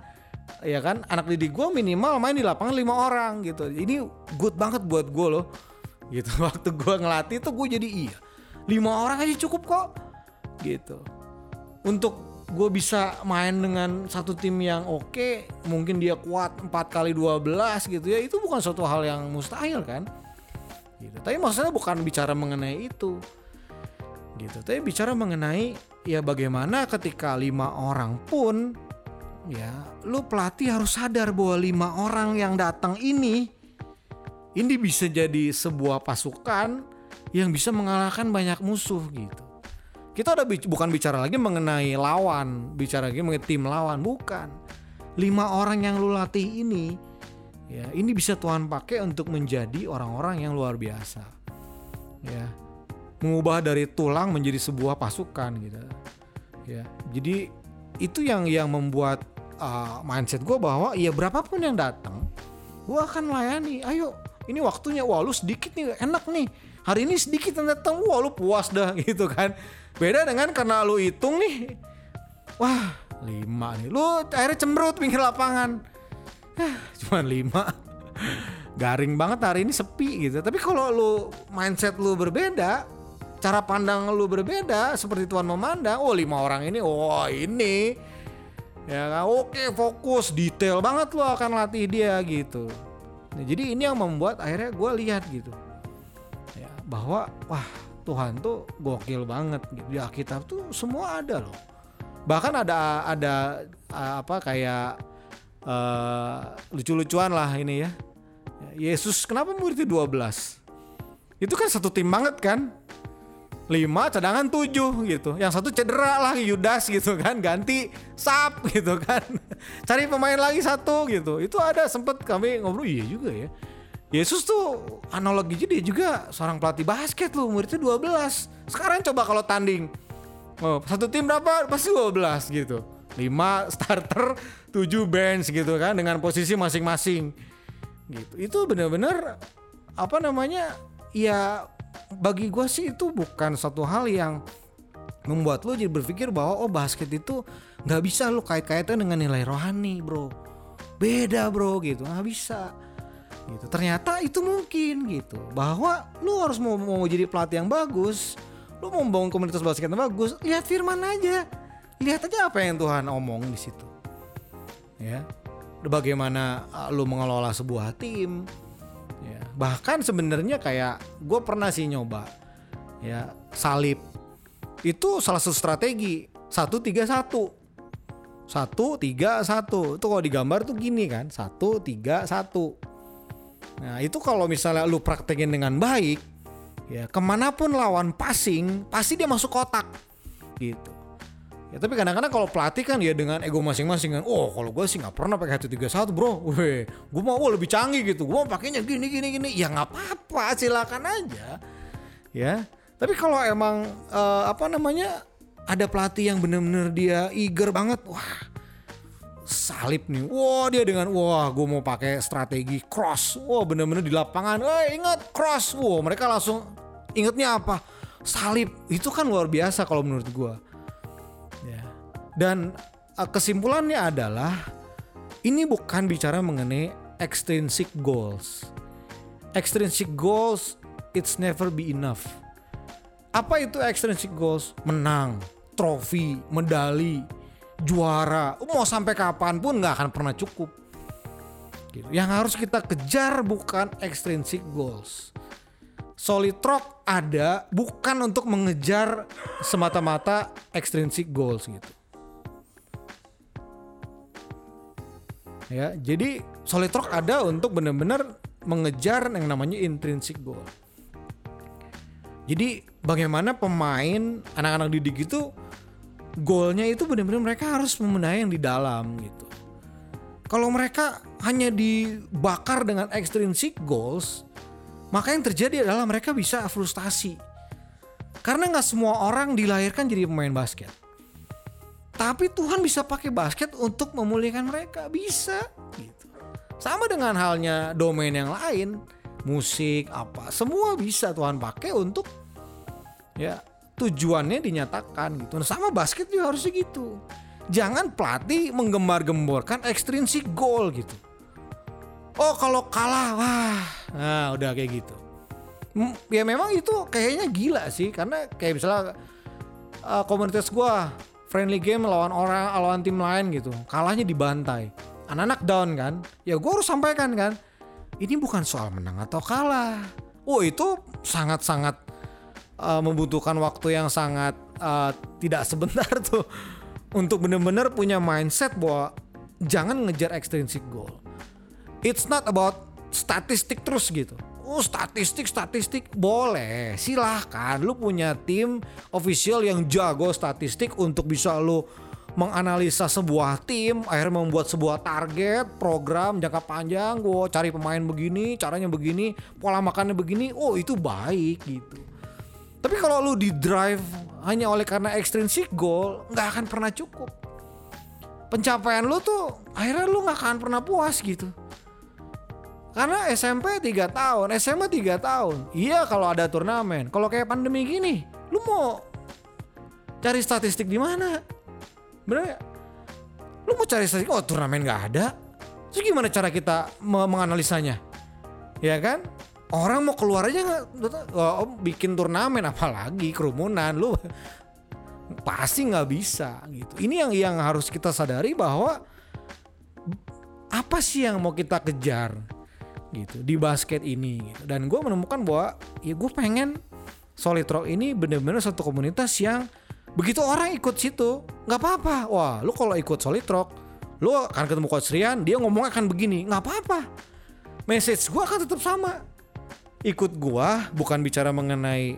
Ya kan? Anak didik gue minimal main di lapangan lima orang gitu. Ini good banget buat gue loh. Gitu. [laughs] Waktu gue ngelatih tuh gue jadi iya. lima orang aja cukup kok. Gitu. Untuk gue bisa main dengan satu tim yang oke, mungkin dia kuat 4 kali 12 gitu ya. Itu bukan suatu hal yang mustahil kan? Gitu. Tapi maksudnya bukan bicara mengenai itu gitu. Tapi bicara mengenai ya bagaimana ketika lima orang pun ya lu pelatih harus sadar bahwa lima orang yang datang ini ini bisa jadi sebuah pasukan yang bisa mengalahkan banyak musuh gitu. Kita udah bic- bukan bicara lagi mengenai lawan, bicara lagi mengenai tim lawan, bukan. Lima orang yang lu latih ini, ya ini bisa Tuhan pakai untuk menjadi orang-orang yang luar biasa. Ya, mengubah dari tulang menjadi sebuah pasukan gitu ya jadi itu yang yang membuat uh, mindset gue bahwa ya berapapun yang datang gue akan melayani ayo ini waktunya. Wah lu sedikit nih enak nih. Hari ini sedikit yang datang. Wah lu puas dah [laughs] gitu kan. Beda dengan karena lu hitung nih. Wah lima nih. Lu akhirnya cemberut pinggir lapangan. Cuman lima. [laughs] Garing banget hari ini sepi gitu. Tapi kalau lu mindset lu berbeda cara pandang lu berbeda seperti Tuhan memandang oh lima orang ini oh ini ya kan? Oke fokus detail banget lo akan latih dia gitu. Nah, jadi ini yang membuat akhirnya gue lihat gitu. Ya bahwa wah Tuhan tuh gokil banget gitu. Di Alkitab tuh semua ada loh. Bahkan ada ada apa kayak uh, lucu-lucuan lah ini ya. Yesus kenapa muridnya 12 itu kan satu tim banget kan lima cadangan tujuh gitu. Yang satu cedera lah Yudas gitu kan. Ganti sap gitu kan. [laughs] Cari pemain lagi satu gitu. Itu ada sempet kami ngobrol iya juga ya. Yesus tuh analogi dia juga seorang pelatih basket loh muridnya 12 sekarang coba kalau tanding oh, satu tim berapa? Pasti 12 gitu. 5 [laughs] starter 7 bench gitu kan dengan posisi masing-masing gitu. Itu benar-benar apa namanya ya bagi gue sih itu bukan satu hal yang membuat lo jadi berpikir bahwa oh basket itu nggak bisa lo kait-kaitan dengan nilai rohani bro. Beda bro gitu. Nggak bisa gitu. Ternyata itu mungkin gitu. Bahwa lo harus mau mau jadi pelatih yang bagus lo mau membangun komunitas basket yang bagus lihat firman aja. Lihat aja apa yang Tuhan omong di situ. Ya. Bagaimana uh, lo mengelola sebuah tim bahkan sebenarnya kayak gue pernah sih nyoba ya salib. Itu salah satu strategi satu tiga satu. Satu tiga satu. Itu kalau digambar tuh gini kan satu tiga satu. Nah itu kalau misalnya lu praktekin dengan baik ya ke mana pun lawan passing pasti dia masuk kotak gitu Ya tapi kadang-kadang kalau pelatih kan ya dengan ego masing-masing kan, oh kalau gue sih nggak pernah pakai satu tiga satu bro, weh, gue mau oh, lebih canggih gitu, gue mau pakainya gini gini gini, ya nggak apa-apa, silakan aja, ya. Tapi kalau emang eh, apa namanya ada pelatih yang bener-bener dia eager banget, wah salib nih, wah dia dengan wah gue mau pakai strategi cross, wah bener-bener di lapangan, eh ingat cross, wah mereka langsung ingetnya apa? Salib. Itu kan luar biasa kalau menurut gue. Dan uh, kesimpulannya adalah ini bukan bicara mengenai extrinsic goals. Extrinsic goals it's never be enough. Apa itu extrinsic goals? Menang, trofi, medali, juara. Mau sampai kapan pun nggak akan pernah cukup. Gitu. Yang harus kita kejar bukan extrinsic goals. Solid Rock ada bukan untuk mengejar semata-mata extrinsic goals gitu. Ya, jadi Solid Rock ada untuk benar-benar mengejar yang namanya intrinsic goal. Jadi bagaimana pemain anak-anak didik itu goalnya itu benar-benar mereka harus memenai yang di dalam gitu. Kalau mereka hanya dibakar dengan extrinsic goals, maka yang terjadi adalah mereka bisa frustasi. Karena nggak semua orang dilahirkan jadi pemain basket. Tapi Tuhan bisa pakai basket untuk memulihkan mereka, bisa gitu. Sama dengan halnya domain yang lain, musik apa, semua bisa Tuhan pakai untuk ya tujuannya dinyatakan gitu. Nah, sama basket juga harusnya gitu. Jangan pelatih menggembar-gemborkan extrinsic goal gitu. Oh kalau kalah wah, nah udah kayak gitu. Ya memang itu kayaknya gila sih karena kayak misalnya uh, komunitas gua friendly game lawan orang lawan tim lain gitu. Kalahnya dibantai. Anak-anak down kan? Ya gua harus sampaikan kan? Ini bukan soal menang atau kalah. Oh itu sangat-sangat uh, membutuhkan waktu yang sangat uh, tidak [laughs] sebentar tuh. Untuk benar-benar punya mindset bahwa jangan ngejar extrinsic goal it's not about statistik terus gitu. Oh statistik statistik. Boleh. Silahkan. Lu punya tim official yang jago statistik untuk bisa lu menganalisa sebuah tim akhirnya membuat sebuah target program jangka panjang. Gue cari pemain begini caranya begini pola makannya begini. Oh itu baik gitu. Tapi kalau lu di drive hanya oleh karena extrinsic goal nggak akan pernah cukup. Pencapaian lu tuh akhirnya lu nggak akan pernah puas gitu karena SMP 3 tahun, SMA 3 tahun. Iya kalau ada turnamen. Kalau kayak pandemi gini, lu mau cari statistik di mana? Bener gak? Lu mau cari statistik, oh turnamen nggak ada. Terus gimana cara kita me- menganalisanya? Ya kan? Orang mau keluar aja nggak, oh, bikin turnamen apalagi kerumunan, lu [laughs] pasti nggak bisa gitu. Ini yang yang harus kita sadari bahwa apa sih yang mau kita kejar gitu di basket ini gitu. dan gue menemukan bahwa ya gue pengen Solid Rock ini bener-bener satu komunitas yang begitu orang ikut situ nggak apa-apa. Wah lu kalau ikut Solid Rock lu akan ketemu Coach Rian dia ngomong akan begini nggak apa-apa. Message gue akan tetap sama. Ikut gue bukan bicara mengenai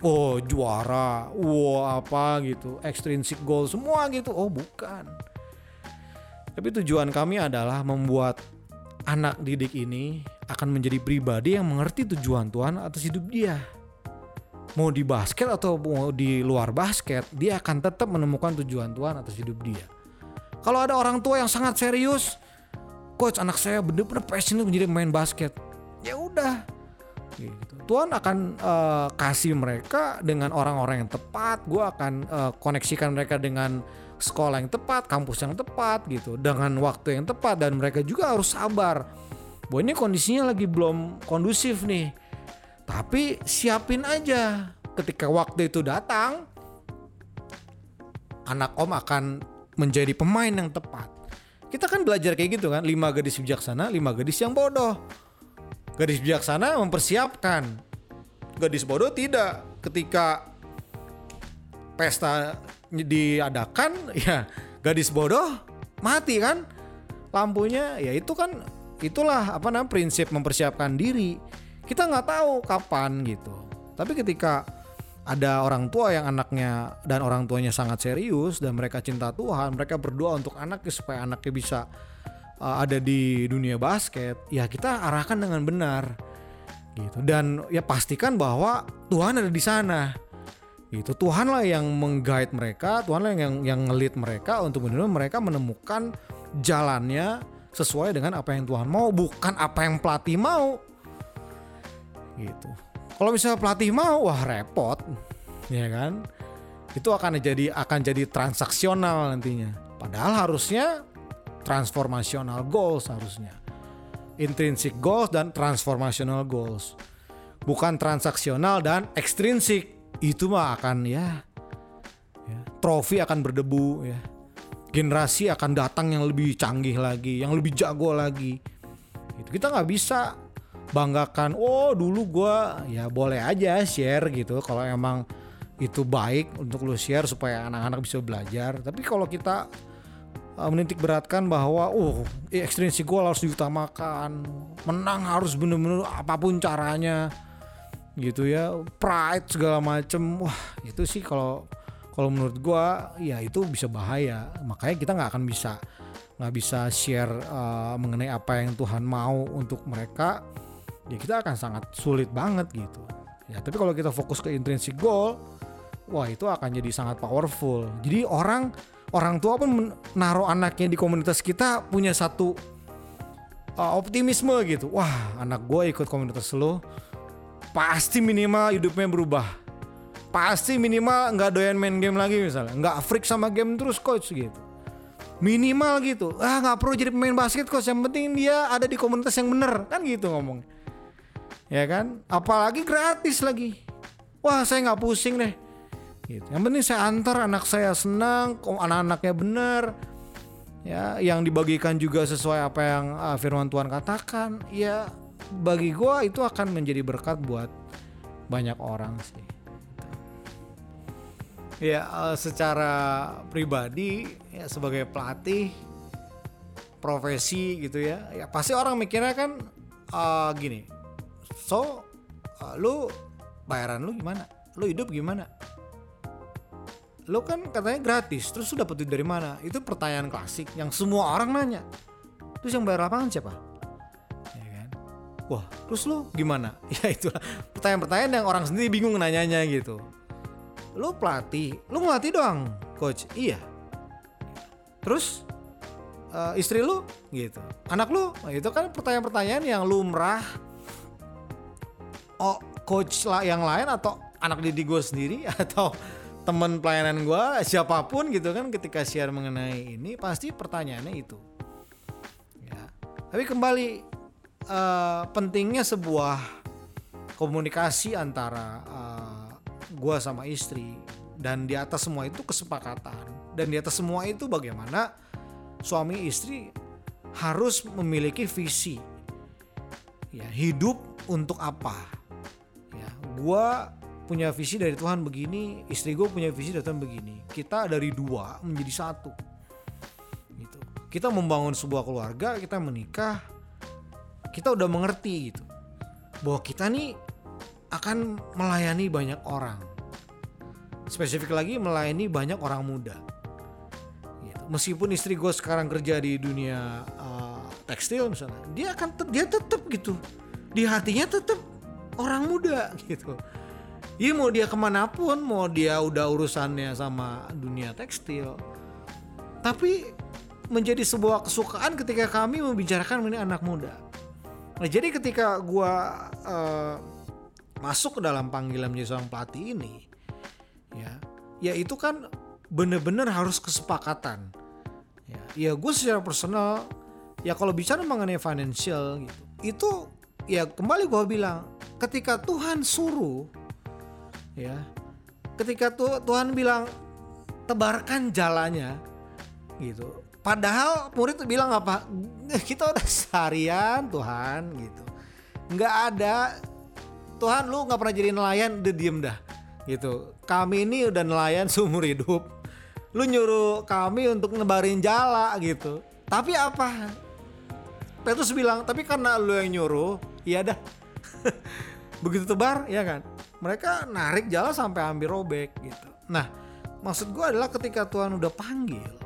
oh juara wow apa gitu extrinsic goal semua gitu. Oh bukan. Tapi tujuan kami adalah membuat anak didik ini akan menjadi pribadi yang mengerti tujuan Tuhan atas hidup dia. Mau di basket atau mau di luar basket, dia akan tetap menemukan tujuan Tuhan atas hidup dia. Kalau ada orang tua yang sangat serius, coach anak saya benar-benar passionate menjadi pemain basket. Ya udah. Gitu. Tuhan akan eh, kasih mereka dengan orang-orang yang tepat. Gue akan eh, koneksikan mereka dengan sekolah yang tepat, kampus yang tepat gitu, dengan waktu yang tepat dan mereka juga harus sabar. Bahwa ini kondisinya lagi belum kondusif nih. Tapi siapin aja ketika waktu itu datang anak om akan menjadi pemain yang tepat. Kita kan belajar kayak gitu kan, lima gadis bijaksana, lima gadis yang bodoh. Gadis bijaksana mempersiapkan. Gadis bodoh tidak. Ketika pesta diadakan [laughs] ya gadis bodoh mati kan? Lampunya ya itu kan itulah apa namanya prinsip mempersiapkan diri. Kita nggak tahu kapan gitu. Tapi ketika ada orang tua yang anaknya dan orang tuanya sangat serius dan mereka cinta Tuhan mereka berdoa untuk anaknya supaya anaknya bisa uh, ada di dunia basket ya kita arahkan dengan benar gitu. Dan ya pastikan bahwa Tuhan ada di sana itu Tuhan lah yang mengguide mereka Tuhan lah yang yang ngelit mereka untuk benar-benar mereka menemukan jalannya sesuai dengan apa yang Tuhan mau bukan apa yang pelatih mau. Gitu. Kalau misalnya pelatih mau wah repot ya kan? Itu akan jadi akan jadi transaksional nantinya. Padahal harusnya transformational goals harusnya. Intrinsic goals dan transformational goals. Bukan transaksional dan ekstrinsik itu mah akan ya, ya trofi akan berdebu ya. Generasi akan datang yang lebih canggih lagi yang lebih jago lagi. Itu kita nggak bisa banggakan oh dulu gua ya boleh aja share gitu. Kalau emang itu baik untuk lu share supaya anak-anak bisa belajar. Tapi kalau kita uh, menitik beratkan bahwa oh ekstrinsi gol harus diutamakan menang harus bener-bener apa pun caranya gitu ya pride segala macem. Wah itu sih kalau kalau menurut gua ya itu bisa bahaya. Makanya kita nggak akan bisa nggak bisa share uh, mengenai apa yang Tuhan mau untuk mereka. Ya kita akan sangat sulit banget gitu. Ya tapi kalau kita fokus ke intrinsic goal wah itu akan jadi sangat powerful. Jadi orang orang tua pun menaruh anaknya di komunitas kita punya satu uh, optimisme gitu. Wah anak gue ikut komunitas lo pasti minimal hidupnya berubah. Pasti minimal nggak doyan main game lagi misalnya. Nggak freak sama game terus coach gitu. Minimal gitu. Ah nggak perlu jadi pemain basket coach. Yang penting dia ada di komunitas yang bener. Kan gitu ngomong. Ya kan? Apalagi gratis lagi. Wah saya nggak pusing deh. Gitu. Yang penting saya antar anak saya senang anak-anaknya bener. Ya yang dibagikan juga sesuai apa yang uh, firman Tuhan katakan. Ya bagi gua itu akan menjadi berkat buat banyak orang sih. Ya uh, secara pribadi ya sebagai pelatih profesi gitu ya ya pasti orang mikirnya kan uh, gini so uh, lu bayaran lu gimana? Lu hidup gimana? Lu kan katanya gratis terus lu dapet dari mana? Itu pertanyaan klasik yang semua orang nanya. Terus yang bayar lapangan siapa wah terus lu gimana? [laughs] Ya itulah pertanyaan-pertanyaan yang orang sendiri bingung nanyanya gitu. Lu pelatih lu ngelatih doang coach. Iya. Terus uh, istri lu? Gitu. Anak lu? Nah, itu kan pertanyaan-pertanyaan yang lumrah oh coach lah yang lain atau anak didik gue sendiri? [laughs] Atau teman pelayanan gue siapa pun gitu kan ketika share mengenai ini pasti pertanyaannya itu. Ya. Tapi kembali eh, pentingnya sebuah komunikasi antara uh, gue sama istri dan di atas semua itu kesepakatan. Dan di atas semua itu bagaimana suami istri harus memiliki visi. Ya hidup untuk apa? Ya gua punya visi dari Tuhan begini istri gue punya visi dari Tuhan begini. Kita dari dua menjadi satu. Gitu. Kita membangun sebuah keluarga kita menikah kita udah mengerti gitu. Bahwa kita nih akan melayani banyak orang. Spesifik lagi melayani banyak orang muda. Gitu. meskipun istri gue sekarang kerja di dunia uh, tekstil misalnya dia akan tet- dia tetap gitu. Di hatinya tetap orang muda gitu. Iya mau dia ke mana pun mau dia udah urusannya sama dunia tekstil. Tapi menjadi sebuah kesukaan ketika kami membicarakan mengenai anak muda nah jadi ketika gua eh, masuk ke dalam panggilan menjadi seorang pelatih ini ya ya itu kan bener-bener harus kesepakatan. Ya ya gue secara personal ya kalau bicara mengenai financial gitu itu ya kembali gue bilang ketika Tuhan suruh ya ketika tu- Tuhan bilang tebarkan jalannya gitu padahal murid bilang apa? Kita udah seharian Tuhan gitu. Nggak ada. Tuhan lu nggak pernah jadi nelayan udah diem dah gitu. Kami ini udah nelayan seumur hidup. Lu nyuruh kami untuk ngebarin jala gitu. Tapi apa? Petrus bilang tapi karena lu yang nyuruh iya dah. [laughs] Begitu tebar ya kan? Mereka narik jala sampai hampir robek gitu. Nah maksud gue adalah ketika Tuhan udah panggil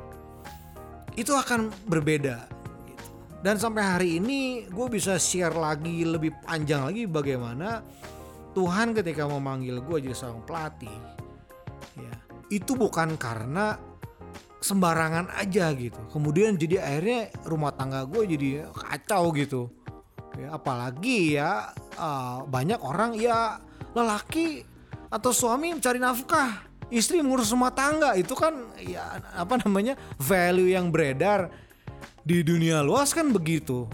itu akan berbeda gitu. dan sampai hari ini gue bisa share lagi lebih panjang lagi bagaimana Tuhan ketika memanggil gue jadi seorang pelatih ya. Itu bukan karena sembarangan aja gitu. Kemudian jadi akhirnya rumah tangga gue jadi kacau gitu. Ya apalagi ya uh, banyak orang ya lelaki atau suami mencari nafkah istri mengurus rumah tangga itu kan ya apa namanya value yang beredar di dunia luas kan begitu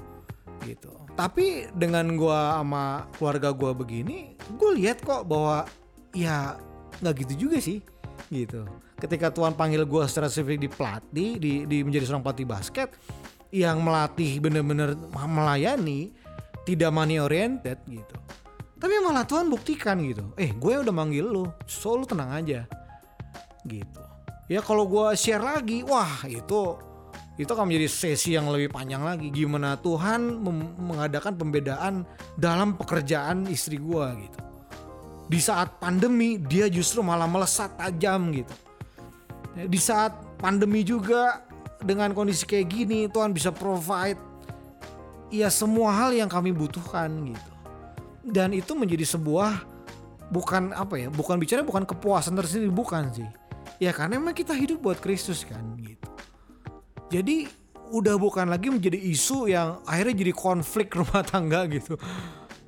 gitu. Tapi dengan gua sama keluarga gua begini gue lihat kok bahwa ya nggak gitu juga sih gitu. Ketika Tuhan panggil gua secara spesifik di pelatih di, di menjadi seorang pelatih basket yang melatih bener-bener melayani tidak money oriented gitu. Tapi malah Tuhan buktikan gitu. Eh gue udah manggil lu so lu tenang aja gitu. Ya kalau gue share lagi wah itu itu akan menjadi sesi yang lebih panjang lagi. Gimana Tuhan mengadakan pembedaan dalam pekerjaan istri gue gitu. Di saat pandemi dia justru malah melesat tajam gitu. Di saat pandemi juga dengan kondisi kayak gini Tuhan bisa provide ya semua hal yang kami butuhkan gitu. Dan itu menjadi sebuah bukan apa ya bukan bicara bukan kepuasan tersendiri bukan sih ya karena memang kita hidup buat Kristus kan gitu. Jadi udah bukan lagi menjadi isu yang akhirnya jadi konflik [laughs] rumah tangga gitu.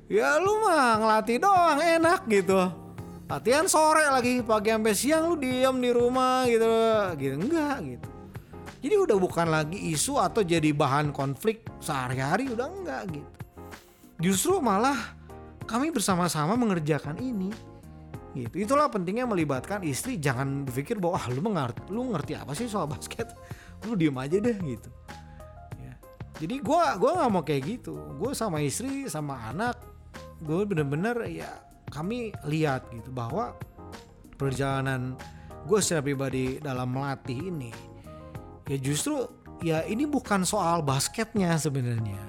Ya lu mah ngelatih doang enak gitu. Latihan sore lagi pagi sampai siang lu diem di rumah gitu. Gitu enggak gitu. Jadi udah bukan lagi isu atau jadi bahan konflik sehari-hari udah enggak gitu. Justru malah kami bersama-sama mengerjakan ini gitu. Itulah pentingnya melibatkan istri. Jangan berpikir bahwa ah lu mengerti lu ngerti apa sih soal basket? [laughs] Lu diem aja deh gitu. Ya. jadi gua gua nggak mau kayak gitu. Gue sama istri sama anak gue bener-bener ya kami lihat gitu bahwa perjalanan gue secara pribadi dalam melatih ini ya justru ya ini bukan soal basketnya sebenarnya.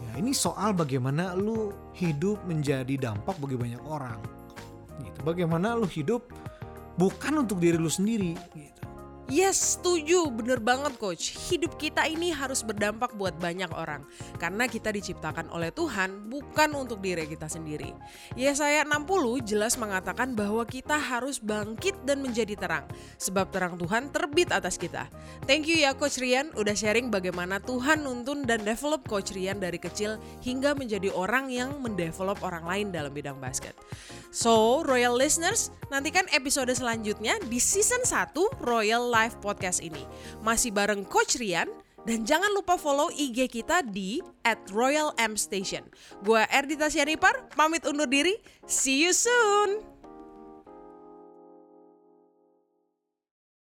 Ya ini soal bagaimana lu hidup menjadi dampak bagi banyak orang gitu bagaimana lu hidup bukan untuk diri lu sendiri gitu Yes, setuju. Bener banget coach. Hidup kita ini harus berdampak buat banyak orang. Karena kita diciptakan oleh Tuhan bukan untuk diri kita sendiri. Yesaya 60 jelas mengatakan bahwa kita harus bangkit dan menjadi terang. Sebab terang Tuhan terbit atas kita. Thank you ya Coach Rian udah sharing bagaimana Tuhan nuntun dan develop Coach Rian dari kecil hingga menjadi orang yang mendevelop orang lain dalam bidang basket. So, Royal Listeners, nantikan episode selanjutnya di season 1 Royal Life podcast ini. Masih bareng Coach Rian dan jangan lupa follow IG kita di at Royal M Station. Gua Erdita Sianipar, pamit undur diri. See you soon!